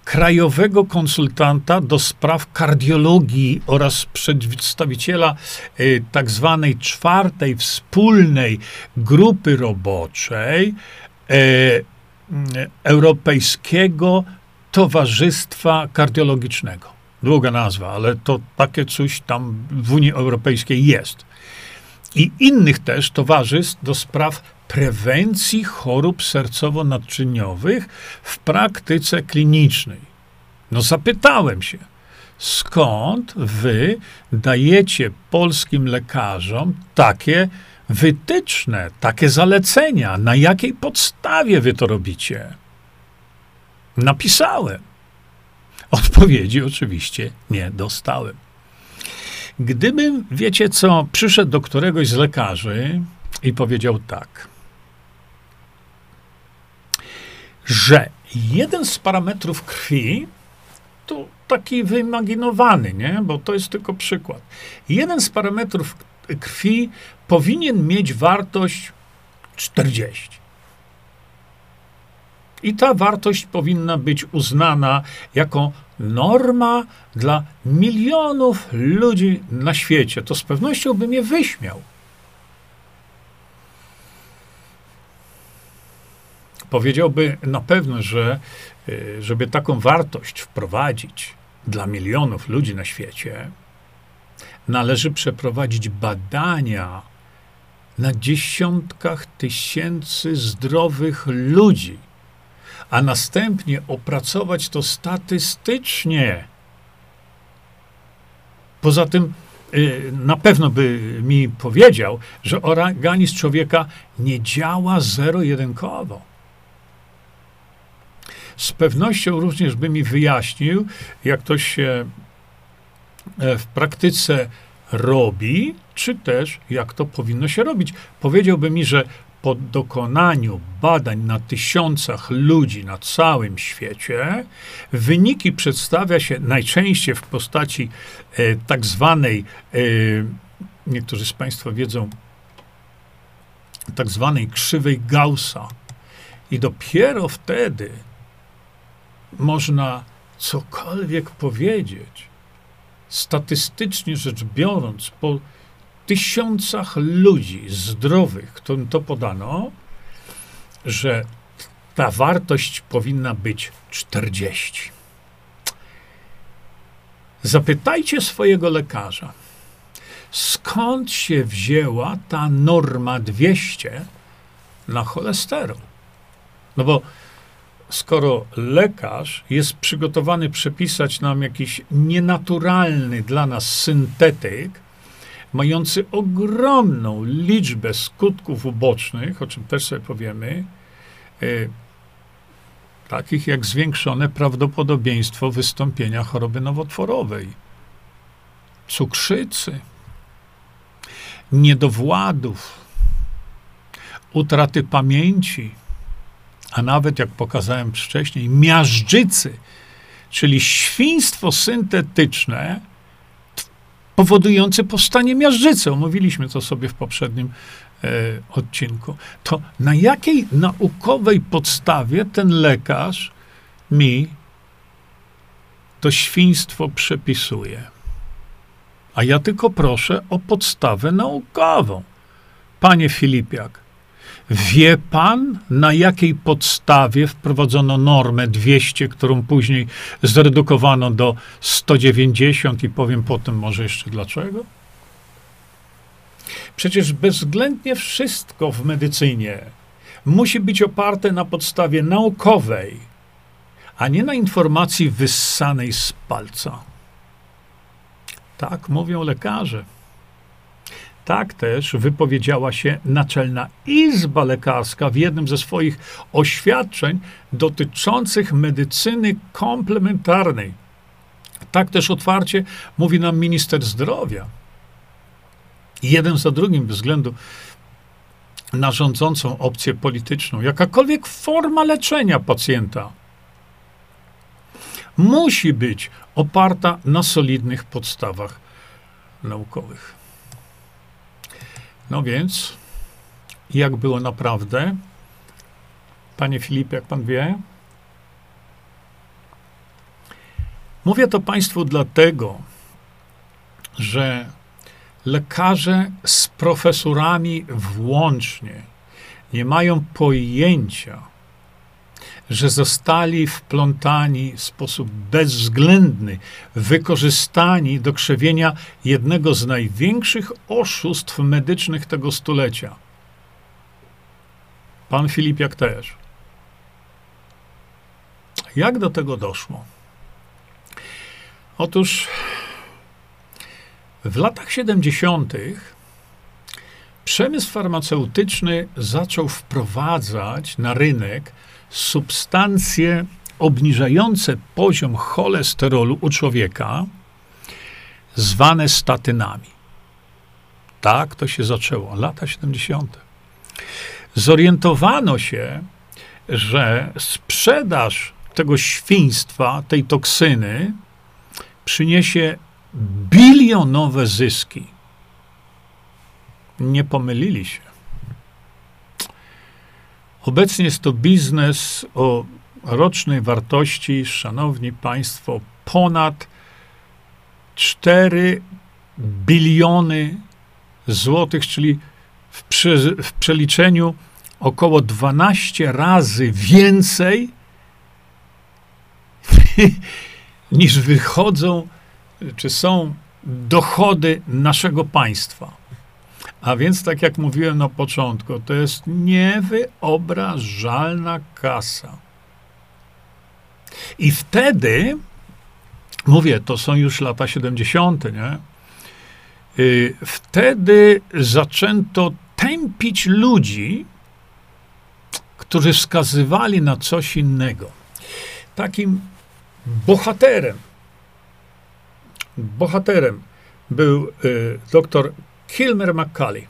krajowego konsultanta do spraw kardiologii oraz przedstawiciela y, tak zwanej czwartej wspólnej grupy roboczej, y, Europejskiego Towarzystwa Kardiologicznego. Długa nazwa, ale to takie coś tam w Unii Europejskiej jest. I innych też towarzystw do spraw prewencji chorób sercowo-naczyniowych w praktyce klinicznej. No zapytałem się, skąd wy dajecie polskim lekarzom takie wytyczne, takie zalecenia, na jakiej podstawie wy to robicie? Napisałem. Odpowiedzi oczywiście nie dostałem. Gdybym, wiecie co, przyszedł do któregoś z lekarzy i powiedział tak, że jeden z parametrów krwi, to taki wyimaginowany, nie? bo to jest tylko przykład. Jeden z parametrów krwi powinien mieć wartość 40. I ta wartość powinna być uznana jako norma dla milionów ludzi na świecie. To z pewnością bym je wyśmiał. powiedziałby na pewno, że y, żeby taką wartość wprowadzić dla milionów ludzi na świecie, należy przeprowadzić badania na dziesiątkach tysięcy zdrowych ludzi, a następnie opracować to statystycznie. Poza tym, y, na pewno by mi powiedział, że organizm człowieka nie działa zero-jedynkowo. Z pewnością również by mi wyjaśnił, jak to się e, w praktyce robi, czy też jak to powinno się robić. Powiedziałby mi, że po dokonaniu badań na tysiącach ludzi na całym świecie, wyniki przedstawia się najczęściej w postaci e, tak zwanej, e, niektórzy z Państwa wiedzą, tak zwanej krzywej Gaussa. I dopiero wtedy można cokolwiek powiedzieć. Statystycznie rzecz biorąc, po tysiącach ludzi zdrowych, którym to podano, że ta wartość powinna być 40. Zapytajcie swojego lekarza, skąd się wzięła ta norma 200 na cholesterol. No bo skoro lekarz jest przygotowany przepisać nam jakiś nienaturalny dla nas syntetyk, mający ogromną liczbę skutków ubocznych, o czym też sobie powiemy, y, takich jak zwiększone prawdopodobieństwo wystąpienia choroby nowotworowej, cukrzycy, niedowładów, utraty pamięci, a nawet, jak pokazałem wcześniej, miażdżycy, czyli świństwo syntetyczne powodujące powstanie miażdżycy. Omówiliśmy to sobie w poprzednim e, odcinku. To na jakiej naukowej podstawie ten lekarz mi to świństwo przepisuje? A ja tylko proszę o podstawę naukową. Panie Filipiak, Wie pan, na jakiej podstawie wprowadzono normę 200, którą później zredukowano do 190 i powiem potem może jeszcze dlaczego? Przecież bezwzględnie wszystko w medycynie musi być oparte na podstawie naukowej, a nie na informacji wyssanej z palca. Tak mówią lekarze. Tak też wypowiedziała się Naczelna Izba Lekarska w jednym ze swoich oświadczeń dotyczących medycyny komplementarnej. Tak też otwarcie mówi nam minister zdrowia. Jeden za drugim, bez względu na rządzącą opcję polityczną, jakakolwiek forma leczenia pacjenta musi być oparta na solidnych podstawach naukowych. No więc, jak było naprawdę? Panie Filipie, jak pan wie? Mówię to Państwu dlatego, że lekarze z profesorami włącznie nie mają pojęcia, że zostali wplątani w sposób bezwzględny, wykorzystani do krzewienia jednego z największych oszustw medycznych tego stulecia. Pan Filipiak też. Jak do tego doszło? Otóż w latach 70. przemysł farmaceutyczny zaczął wprowadzać na rynek substancje obniżające poziom cholesterolu u człowieka, zwane statynami. Tak to się zaczęło, lata 70. Zorientowano się, że sprzedaż tego świństwa, tej toksyny, przyniesie bilionowe zyski. Nie pomylili się. Obecnie jest to biznes o rocznej wartości, szanowni państwo, ponad 4 biliony złotych, czyli w, w przeliczeniu około 12 razy więcej niż wychodzą, czy są dochody naszego państwa. A więc, tak jak mówiłem na początku, to jest niewyobrażalna kasa. I wtedy, mówię, to są już lata 70., nie? Y, wtedy zaczęto tępić ludzi, którzy wskazywali na coś innego. Takim bohaterem, bohaterem był y, doktor Kilmer McCauley.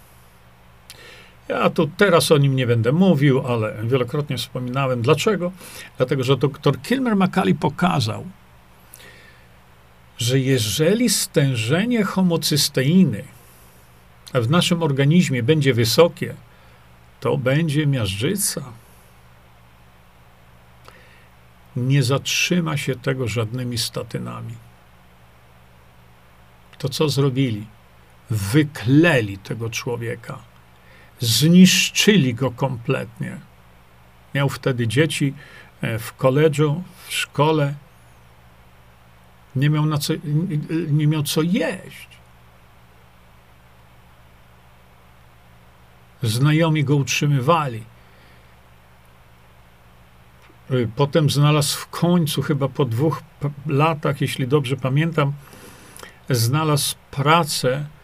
Ja tu teraz o nim nie będę mówił, ale wielokrotnie wspominałem. Dlaczego? Dlatego, że dr Kilmer McCauley pokazał, że jeżeli stężenie homocysteiny w naszym organizmie będzie wysokie, to będzie miażdżyca. Nie zatrzyma się tego żadnymi statynami. To co zrobili? Wykleli tego człowieka, zniszczyli go kompletnie. Miał wtedy dzieci e, w koledżu, w szkole. Nie miał, na co, nie miał co jeść. Znajomi go utrzymywali. Y, potem znalazł w końcu, chyba po dwóch latach, jeśli dobrze pamiętam, znalazł pracę e,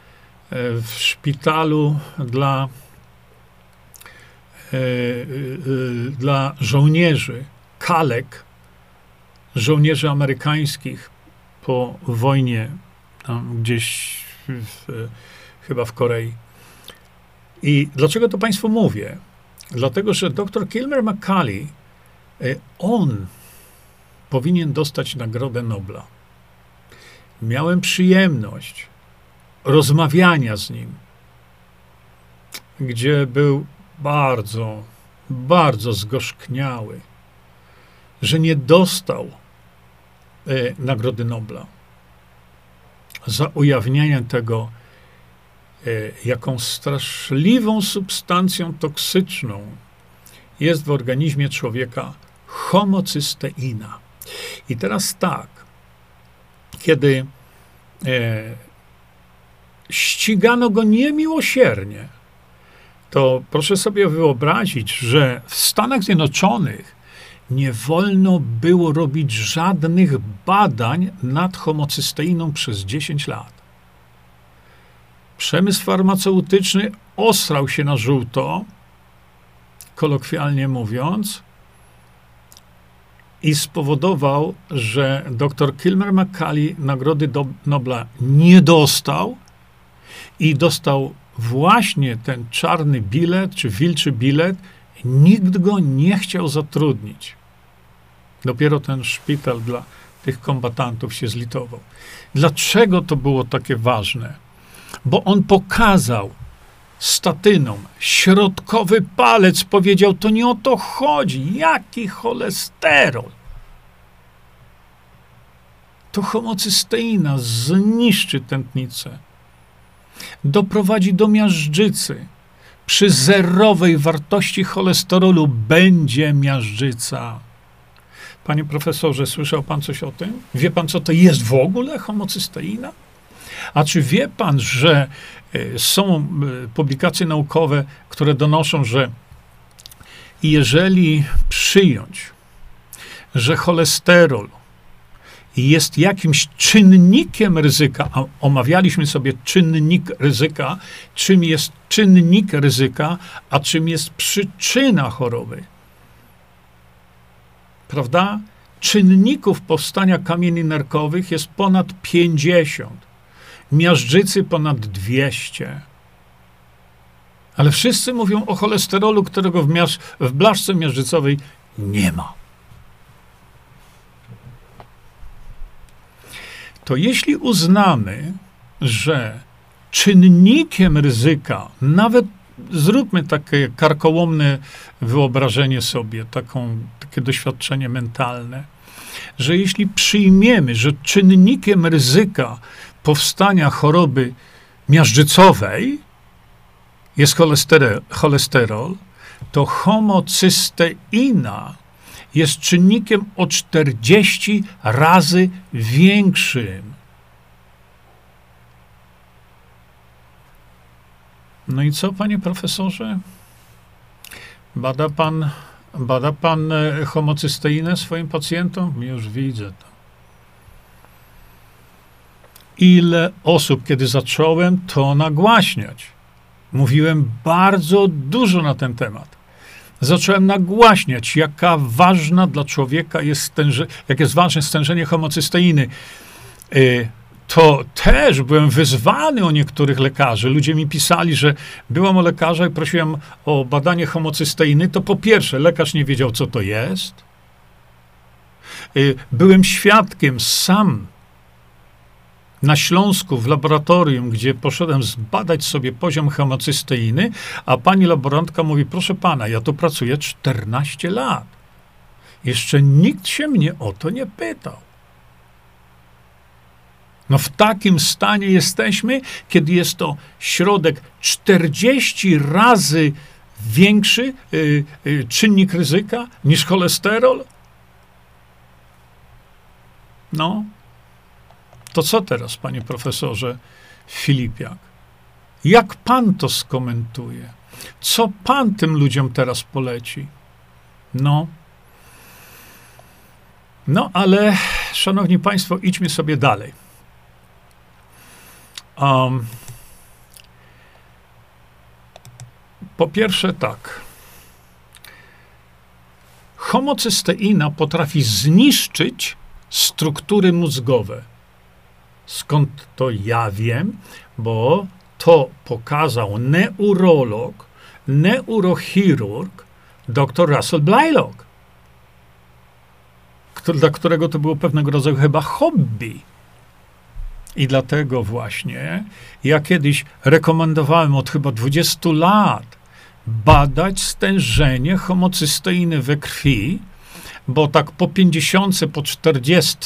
w szpitalu dla, e, e, dla żołnierzy, kalek, żołnierzy amerykańskich po wojnie, gdzieś w, chyba w Korei. I dlaczego to Państwu mówię? Dlatego, że dr Kilmer McCauley, e, on powinien dostać Nagrodę Nobla. Miałem przyjemność rozmawiania z nim, gdzie był bardzo, bardzo zgorzkniały, że nie dostał e, Nagrody Nobla za ujawnianie tego, E, jaką straszliwą substancją toksyczną jest w organizmie człowieka homocysteina. I teraz tak, kiedy e, ścigano go niemiłosiernie, to proszę sobie wyobrazić, że w Stanach Zjednoczonych nie wolno było robić żadnych badań nad homocysteiną przez 10 lat. Przemysł farmaceutyczny osrał się na żółto, kolokwialnie mówiąc, i spowodował, że dr Kilmer McCauley Nagrody Nobla nie dostał i dostał właśnie ten czarny bilet, czy wilczy bilet. Nikt go nie chciał zatrudnić. Dopiero ten szpital dla tych kombatantów się zlitował. Dlaczego to było takie ważne? bo on pokazał statyną środkowy palec, powiedział: To nie o to chodzi. Jaki cholesterol? To homocysteina zniszczy tętnicę, doprowadzi do miażdżycy. Przy zerowej wartości cholesterolu będzie miażdżyca. Panie profesorze, słyszał pan coś o tym? Wie pan, co to jest w ogóle homocysteina? A czy wie pan, że e, są e, publikacje naukowe, które donoszą, że jeżeli przyjąć, że cholesterol jest jakimś czynnikiem ryzyka, a omawialiśmy sobie czynnik ryzyka, czym jest czynnik ryzyka, a czym jest przyczyna choroby. Prawda? Czynników powstania kamieni nerkowych jest ponad 50 miażdżycy ponad 200. Ale wszyscy mówią o cholesterolu, którego w, miaż, w blaszce miażdżycowej nie ma. To jeśli uznamy, że czynnikiem ryzyka, nawet zróbmy takie karkołomne wyobrażenie sobie, taką, takie doświadczenie mentalne, że jeśli przyjmiemy, że czynnikiem ryzyka powstania choroby miażdżycowej jest cholesterol, cholesterol, to homocysteina jest czynnikiem o 40 razy większym. No i co, panie profesorze? Bada pan, bada pan e, homocysteinę swoim pacjentom? Już widzę to. Ile osób, kiedy zacząłem to nagłaśniać, mówiłem bardzo dużo na ten temat. Zacząłem nagłaśniać, jaka ważna dla człowieka jest stężenie, jak jest ważne stężenie homocysteiny. Y, to też byłem wyzwany o niektórych lekarzy. Ludzie mi pisali, że byłem o lekarza i prosiłem o badanie homocysteiny. To po pierwsze, lekarz nie wiedział, co to jest. Y, byłem świadkiem sam na Śląsku w laboratorium, gdzie poszedłem zbadać sobie poziom homocysteiny, a pani laborantka mówi: Proszę pana, ja tu pracuję 14 lat. Jeszcze nikt się mnie o to nie pytał. No w takim stanie jesteśmy, kiedy jest to środek 40 razy większy y, y, czynnik ryzyka niż cholesterol. No, to co teraz, panie profesorze Filipiak? Jak pan to skomentuje? Co pan tym ludziom teraz poleci? No. No, ale szanowni państwo, idźmy sobie dalej. Um, po pierwsze, tak. Homocysteina potrafi zniszczyć struktury mózgowe. Skąd to ja wiem? Bo to pokazał neurolog, neurochirurg, dr Russell Blaylock, dla którego to było pewnego rodzaju chyba hobby. I dlatego właśnie ja kiedyś rekomendowałem od chyba 20 lat badać stężenie homocysteiny we krwi, bo tak po 50, po 40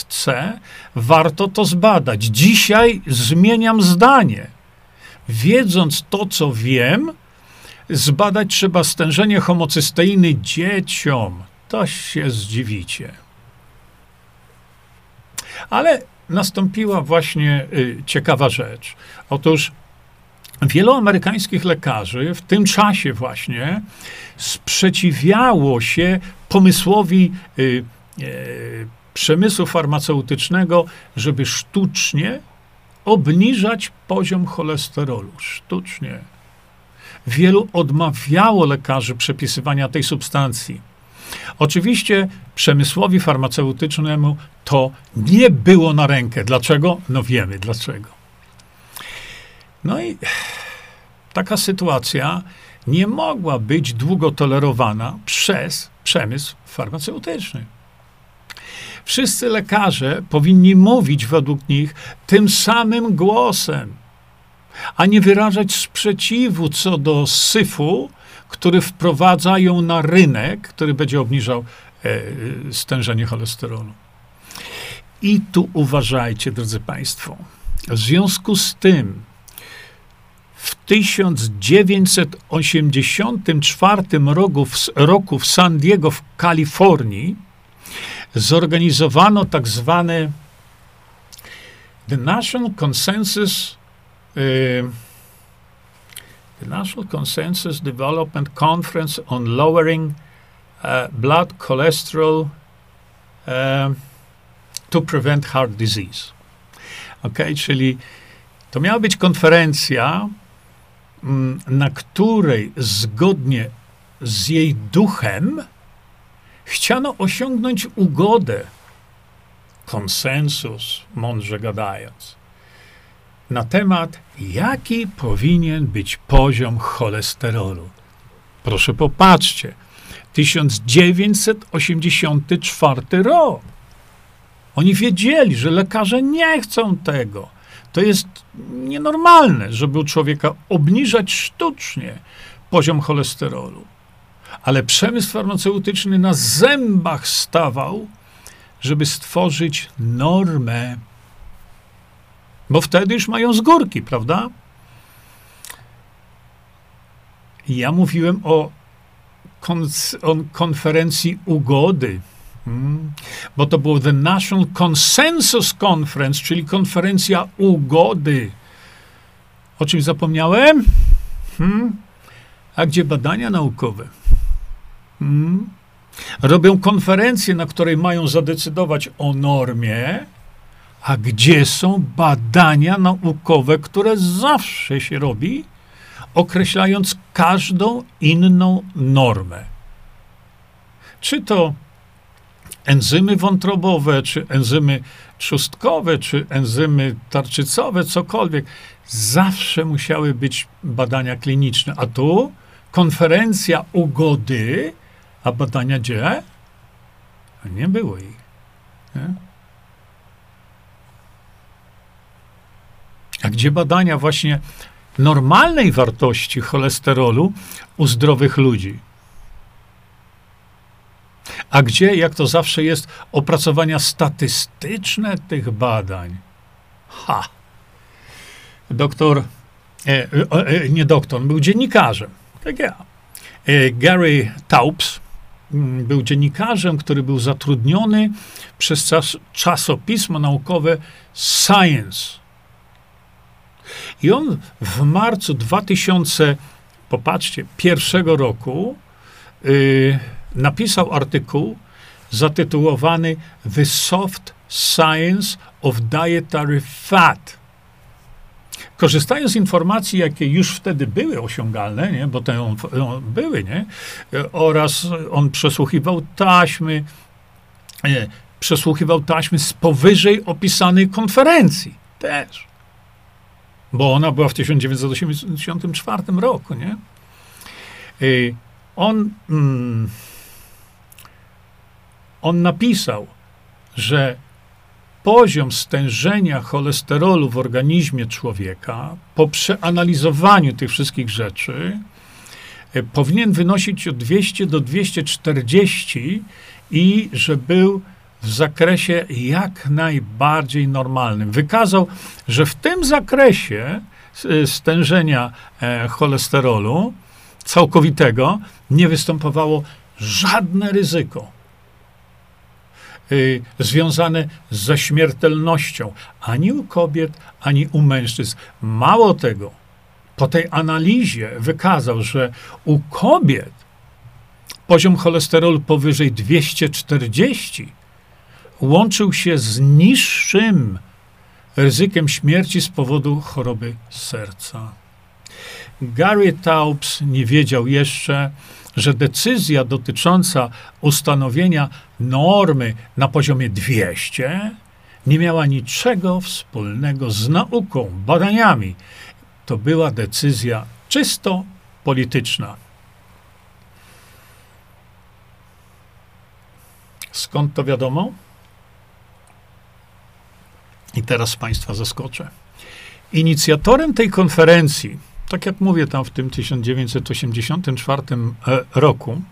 warto to zbadać. Dzisiaj zmieniam zdanie. Wiedząc to, co wiem, zbadać trzeba stężenie homocysteiny dzieciom. To się zdziwicie. Ale nastąpiła właśnie y, ciekawa rzecz. Otóż wielu amerykańskich lekarzy w tym czasie właśnie sprzeciwiało się pomysłowi y, y, przemysłu farmaceutycznego, żeby sztucznie obniżać poziom cholesterolu. Sztucznie. Wielu odmawiało lekarzy przepisywania tej substancji. Oczywiście przemysłowi farmaceutycznemu to nie było na rękę. Dlaczego? No wiemy dlaczego. No i taka sytuacja nie mogła być długo tolerowana przez przemysł farmaceutyczny. Wszyscy lekarze powinni mówić według nich tym samym głosem, a nie wyrażać sprzeciwu co do syfu, który wprowadzają na rynek, który będzie obniżał e, stężenie cholesterolu. I tu uważajcie, drodzy Państwo. W związku z tym, w 1984 roku w, roku w San Diego w Kalifornii zorganizowano tak zwane The National Consensus y, The National Consensus Development Conference on Lowering uh, Blood Cholesterol uh, to Prevent Heart Disease. Ok, czyli to miała być konferencja na której zgodnie z jej duchem chciano osiągnąć ugodę, konsensus, mądrze gadając, na temat, jaki powinien być poziom cholesterolu. Proszę popatrzcie, 1984 rok. Oni wiedzieli, że lekarze nie chcą tego. To jest nienormalne, żeby u człowieka obniżać sztucznie poziom cholesterolu. Ale przemysł farmaceutyczny na zębach stawał, żeby stworzyć normę. Bo wtedy już mają z górki, prawda? Ja mówiłem o konferencji ugody. Hmm. Bo to było The National Consensus Conference, czyli konferencja ugody. O czym zapomniałem? Hmm. A gdzie badania naukowe? Hmm. Robią konferencję, na której mają zadecydować o normie, a gdzie są badania naukowe, które zawsze się robi, określając każdą inną normę. Czy to enzymy wątrobowe, czy enzymy trzustkowe, czy enzymy tarczycowe, cokolwiek, zawsze musiały być badania kliniczne. A tu konferencja ugody, a badania gdzie? Nie było ich. Nie? A gdzie badania właśnie normalnej wartości cholesterolu u zdrowych ludzi? A gdzie, jak to zawsze jest, opracowania statystyczne tych badań? Ha! Doktor, e, e, nie doktor, był dziennikarzem, tak ja. E, Gary Taubes mm, był dziennikarzem, który był zatrudniony przez czas, czasopismo naukowe Science i on w marcu 2000, popatrzcie, pierwszego roku yy, napisał artykuł zatytułowany The Soft Science of Dietary Fat. Korzystając z informacji, jakie już wtedy były osiągalne, nie, bo te on, on, były, nie, oraz on przesłuchiwał taśmy, nie, przesłuchiwał taśmy z powyżej opisanej konferencji też bo ona była w 1984 roku, nie? Y, on, mm, on napisał, że poziom stężenia cholesterolu w organizmie człowieka po przeanalizowaniu tych wszystkich rzeczy y, powinien wynosić od 200 do 240 i że był w zakresie jak najbardziej normalnym. Wykazał, że w tym zakresie y, stężenia e, cholesterolu całkowitego nie występowało żadne ryzyko y, związane ze śmiertelnością ani u kobiet, ani u mężczyzn. Mało tego, po tej analizie wykazał, że u kobiet poziom cholesterolu powyżej 240 łączył się z niższym ryzykiem śmierci z powodu choroby serca. Gary Taubes nie wiedział jeszcze, że decyzja dotycząca ustanowienia normy na poziomie 200 nie miała niczego wspólnego z nauką, badaniami. To była decyzja czysto polityczna. Skąd to wiadomo? I teraz Państwa zaskoczę. Inicjatorem tej konferencji, tak jak mówię tam w tym 1984 e, roku,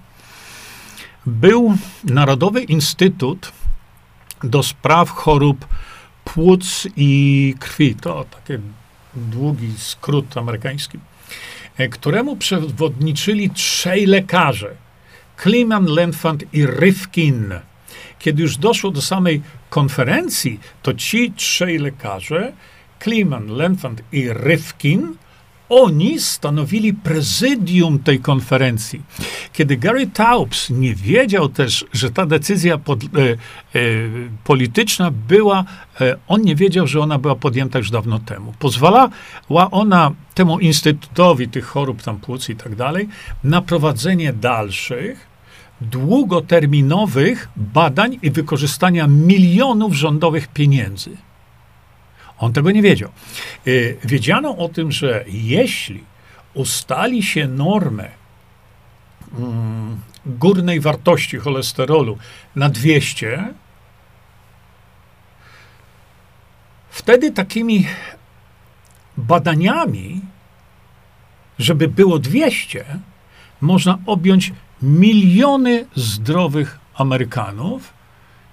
był Narodowy Instytut do Spraw Chorób Płuc i Krwi. To taki długi skrót amerykański, e, któremu przewodniczyli trzej lekarze. Kliman, Lenfant i Rifkin. Kiedy już doszło do samej konferencji, to ci trzej lekarze, Kliman, Lenfant i Rifkin, oni stanowili prezydium tej konferencji. Kiedy Gary Taubes nie wiedział też, że ta decyzja pod, e, e, polityczna była, e, on nie wiedział, że ona była podjęta już dawno temu. Pozwalała ona temu instytutowi tych chorób tam płuc i tak dalej na prowadzenie dalszych długoterminowych badań i wykorzystania milionów rządowych pieniędzy. On tego nie wiedział. Y, wiedziano o tym, że jeśli ustali się normę mm, górnej wartości cholesterolu na 200, wtedy takimi badaniami, żeby było 200, można objąć miliony zdrowych Amerykanów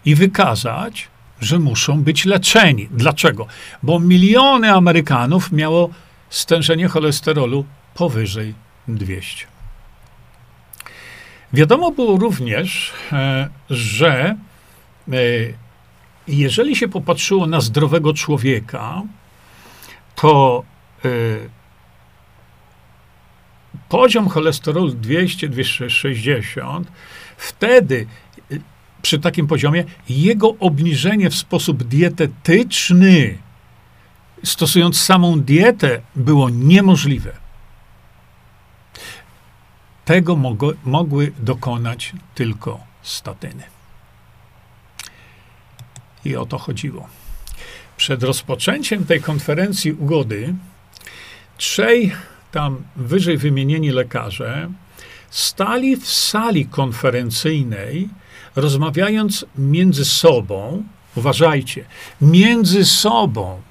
i wykazać, że muszą być leczeni. Dlaczego? Bo miliony Amerykanów miało stężenie cholesterolu powyżej 200. Wiadomo było również, e, że e, jeżeli się popatrzyło na zdrowego człowieka, to e, poziom cholesterolu 200-260, wtedy przy takim poziomie jego obniżenie w sposób dietetyczny, stosując samą dietę, było niemożliwe. Tego mogło, mogły dokonać tylko statyny. I o to chodziło. Przed rozpoczęciem tej konferencji ugody trzej tam wyżej wymienieni lekarze stali w sali konferencyjnej, rozmawiając między sobą, uważajcie, między sobą,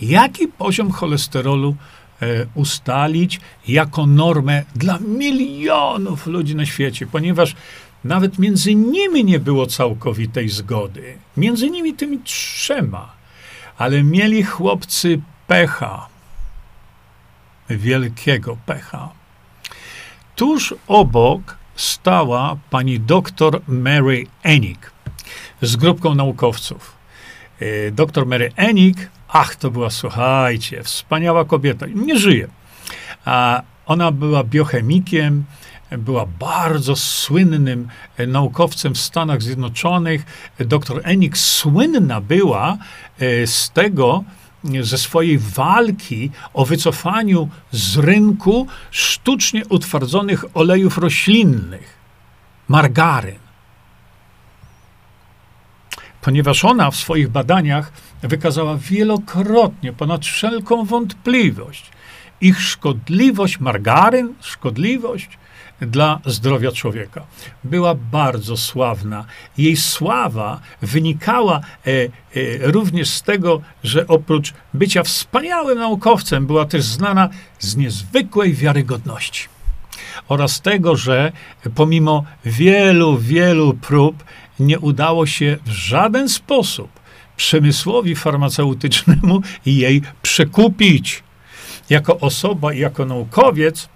jaki poziom cholesterolu e, ustalić jako normę dla milionów ludzi na świecie, ponieważ nawet między nimi nie było całkowitej zgody. Między nimi tymi trzema. Ale mieli chłopcy pecha. Wielkiego pecha. Tuż obok stała pani doktor Mary Enig z grupką naukowców. E, doktor Mary Enig, ach, to była, słuchajcie, wspaniała kobieta, nie żyje. A ona była biochemikiem, była bardzo słynnym e, naukowcem w Stanach Zjednoczonych. Doktor Enig słynna była e, z tego, ze swojej walki o wycofaniu z rynku sztucznie utwardzonych olejów roślinnych, margaryn. Ponieważ ona w swoich badaniach wykazała wielokrotnie, ponad wszelką wątpliwość, ich szkodliwość, margaryn, szkodliwość dla zdrowia człowieka. Była bardzo sławna. Jej sława wynikała e, e, również z tego, że oprócz bycia wspaniałym naukowcem, była też znana z niezwykłej wiarygodności. Oraz tego, że pomimo wielu, wielu prób nie udało się w żaden sposób przemysłowi farmaceutycznemu jej przekupić. Jako osoba i jako naukowiec,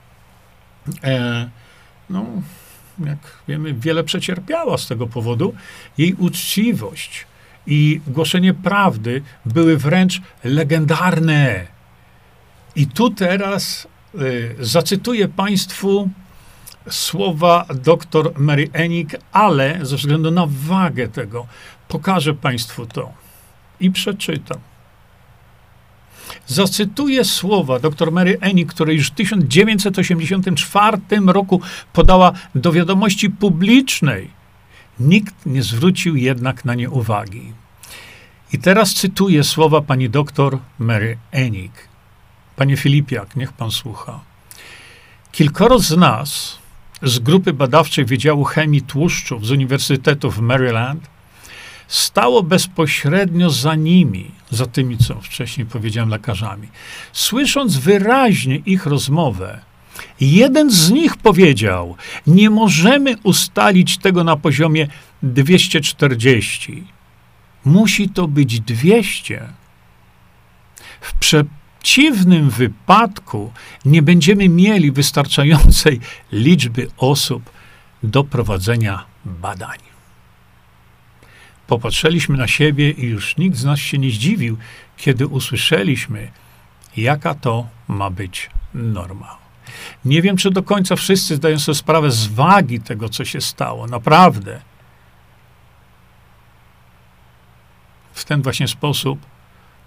e, no, jak wiemy, wiele przecierpiała z tego powodu. Jej uczciwość i głoszenie prawdy były wręcz legendarne. I tu teraz y, zacytuję Państwu słowa dr Mary Enig, ale ze względu na wagę tego pokażę Państwu to i przeczytam. Zacytuję słowa dr Mary Eni, które już w 1984 roku podała do wiadomości publicznej. Nikt nie zwrócił jednak na nie uwagi. I teraz cytuję słowa pani doktor Mary Enig. Panie Filipiak, niech pan słucha. Kilkoro z nas z grupy badawczej Wydziału Chemii Tłuszczów z Uniwersytetu w Maryland stało bezpośrednio za nimi, za tymi, co wcześniej powiedziałem, lekarzami. Słysząc wyraźnie ich rozmowę, jeden z nich powiedział: Nie możemy ustalić tego na poziomie 240. Musi to być 200. W przeciwnym wypadku nie będziemy mieli wystarczającej liczby osób do prowadzenia badań. Popatrzyliśmy na siebie i już nikt z nas się nie zdziwił, kiedy usłyszeliśmy, jaka to ma być norma. Nie wiem, czy do końca wszyscy zdają sobie sprawę z wagi tego, co się stało. Naprawdę. W ten właśnie sposób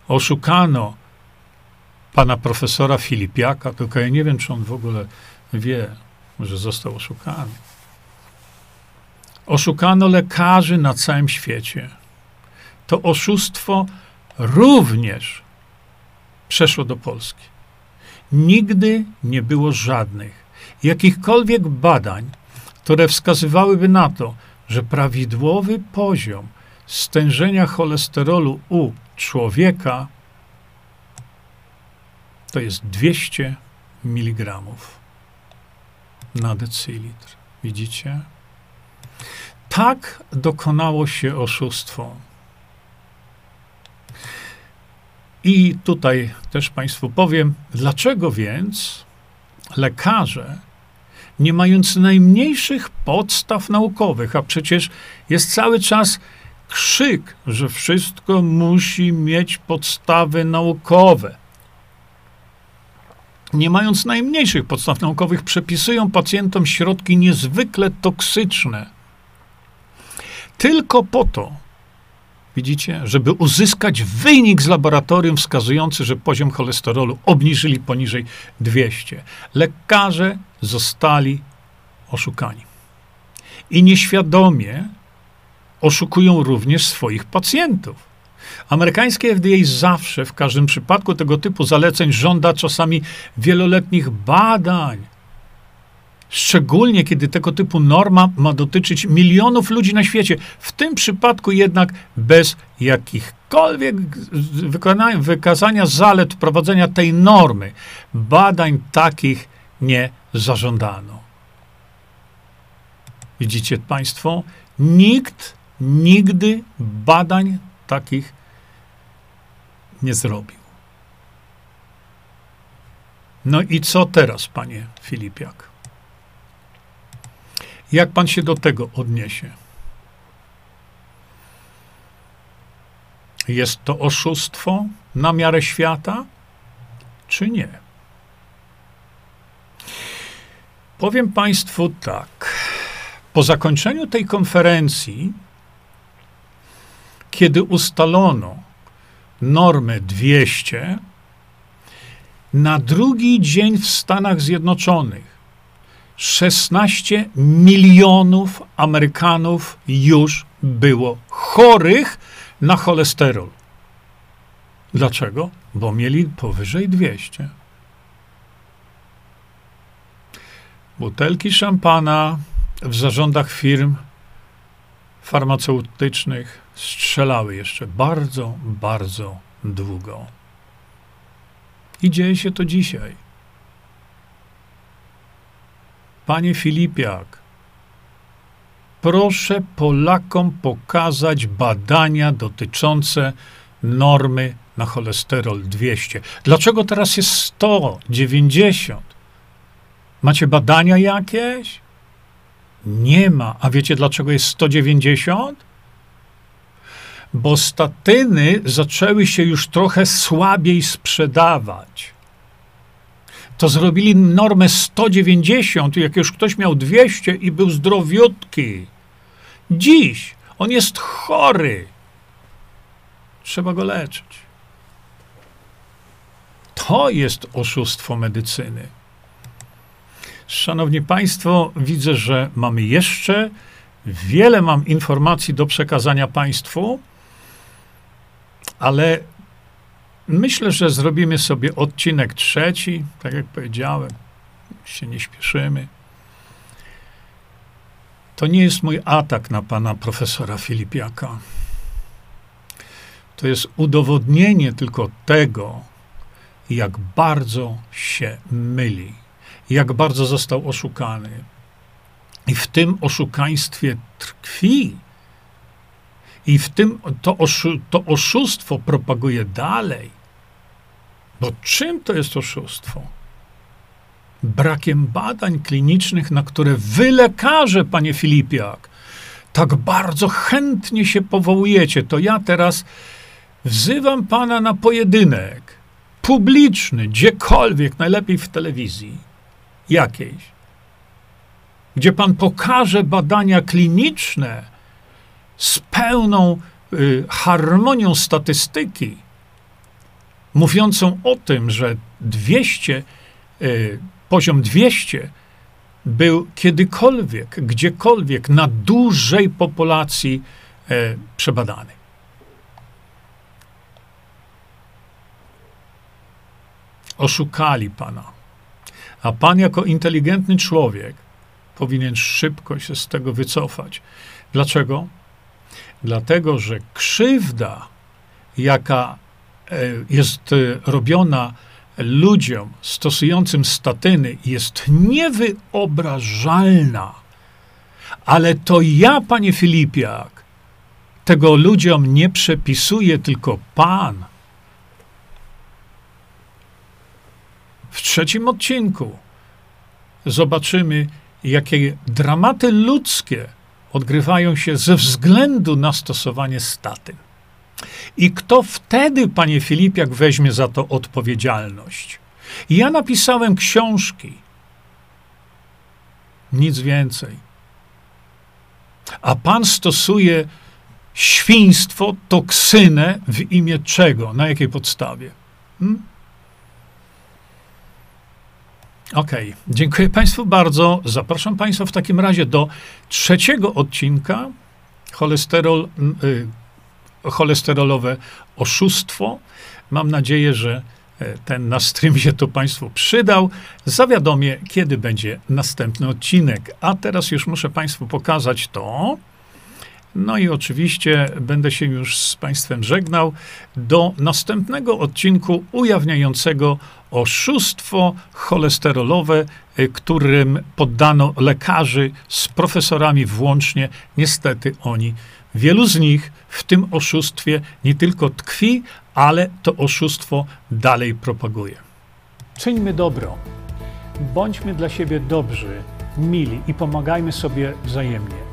oszukano pana profesora Filipiaka, tylko ja nie wiem, czy on w ogóle wie, że został oszukany. Oszukano lekarzy na całym świecie. To oszustwo również przeszło do Polski. Nigdy nie było żadnych jakichkolwiek badań, które wskazywałyby na to, że prawidłowy poziom stężenia cholesterolu u człowieka to jest 200 mg na decylitr. Widzicie? Tak dokonało się oszustwo. I tutaj też Państwu powiem, dlaczego więc lekarze nie mając najmniejszych podstaw naukowych, a przecież jest cały czas krzyk, że wszystko musi mieć podstawy naukowe. Nie mając najmniejszych podstaw naukowych, przepisują pacjentom środki niezwykle toksyczne. Tylko po to, widzicie, żeby uzyskać wynik z laboratorium wskazujący, że poziom cholesterolu obniżyli poniżej 200. Lekarze zostali oszukani. I nieświadomie oszukują również swoich pacjentów. Amerykańskie FDA zawsze, w każdym przypadku tego typu zaleceń, żąda czasami wieloletnich badań. Szczególnie kiedy tego typu norma ma dotyczyć milionów ludzi na świecie. W tym przypadku jednak bez jakichkolwiek wykazania zalet wprowadzenia tej normy. Badań takich nie zażądano. Widzicie Państwo, nikt nigdy badań takich nie zrobił. No i co teraz, panie Filipiak? Jak pan się do tego odniesie? Jest to oszustwo na miarę świata, czy nie? Powiem Państwu tak. Po zakończeniu tej konferencji kiedy ustalono normę 200, na drugi dzień w Stanach Zjednoczonych 16 milionów Amerykanów już było chorych na cholesterol. Dlaczego? Bo mieli powyżej 200. Butelki szampana w zarządach firm farmaceutycznych strzelały jeszcze bardzo, bardzo długo. I dzieje się to dzisiaj. Panie Filipiak, proszę Polakom pokazać badania dotyczące normy na cholesterol 200. Dlaczego teraz jest 190? Macie badania jakieś? Nie ma. A wiecie dlaczego jest 190? bo statyny zaczęły się już trochę słabiej sprzedawać. To zrobili normę 190, jak już ktoś miał 200 i był zdrowiutki. Dziś on jest chory. Trzeba go leczyć. To jest oszustwo medycyny. Szanowni Państwo, widzę, że mamy jeszcze wiele mam informacji do przekazania Państwu ale myślę, że zrobimy sobie odcinek trzeci, tak jak powiedziałem, się nie śpieszymy. To nie jest mój atak na pana profesora Filipiaka. To jest udowodnienie tylko tego, jak bardzo się myli, jak bardzo został oszukany. I w tym oszukaństwie tkwi i w tym to, oszu, to oszustwo propaguje dalej. Bo czym to jest oszustwo? Brakiem badań klinicznych, na które wy, lekarze, panie Filipiak, tak bardzo chętnie się powołujecie. To ja teraz wzywam pana na pojedynek publiczny, gdziekolwiek, najlepiej w telewizji jakiejś, gdzie pan pokaże badania kliniczne, z pełną y, harmonią statystyki, mówiącą o tym, że 200, y, poziom 200 był kiedykolwiek, gdziekolwiek na dużej populacji y, przebadany. Oszukali pana. A pan, jako inteligentny człowiek, powinien szybko się z tego wycofać. Dlaczego? Dlatego, że krzywda, jaka e, jest e, robiona ludziom stosującym statyny, jest niewyobrażalna. Ale to ja, panie Filipiak, tego ludziom nie przepisuję, tylko Pan. W trzecim odcinku zobaczymy, jakie dramaty ludzkie odgrywają się ze względu na stosowanie statyn. I kto wtedy, panie Filipiak, weźmie za to odpowiedzialność? Ja napisałem książki. Nic więcej. A pan stosuje świństwo, toksynę w imię czego? Na jakiej podstawie? Hmm? Okej, okay. dziękuję Państwu bardzo. Zapraszam Państwa w takim razie do trzeciego odcinka cholesterol, y, cholesterolowe oszustwo. Mam nadzieję, że e, ten na stream się to Państwu przydał. Zawiadomię, kiedy będzie następny odcinek. A teraz już muszę Państwu pokazać to. No i oczywiście będę się już z Państwem żegnał do następnego odcinku ujawniającego oszustwo cholesterolowe, y, którym poddano lekarzy z profesorami włącznie. Niestety oni, wielu z nich w tym oszustwie nie tylko tkwi, ale to oszustwo dalej propaguje. Czyńmy dobro. Bądźmy dla siebie dobrzy, mili i pomagajmy sobie wzajemnie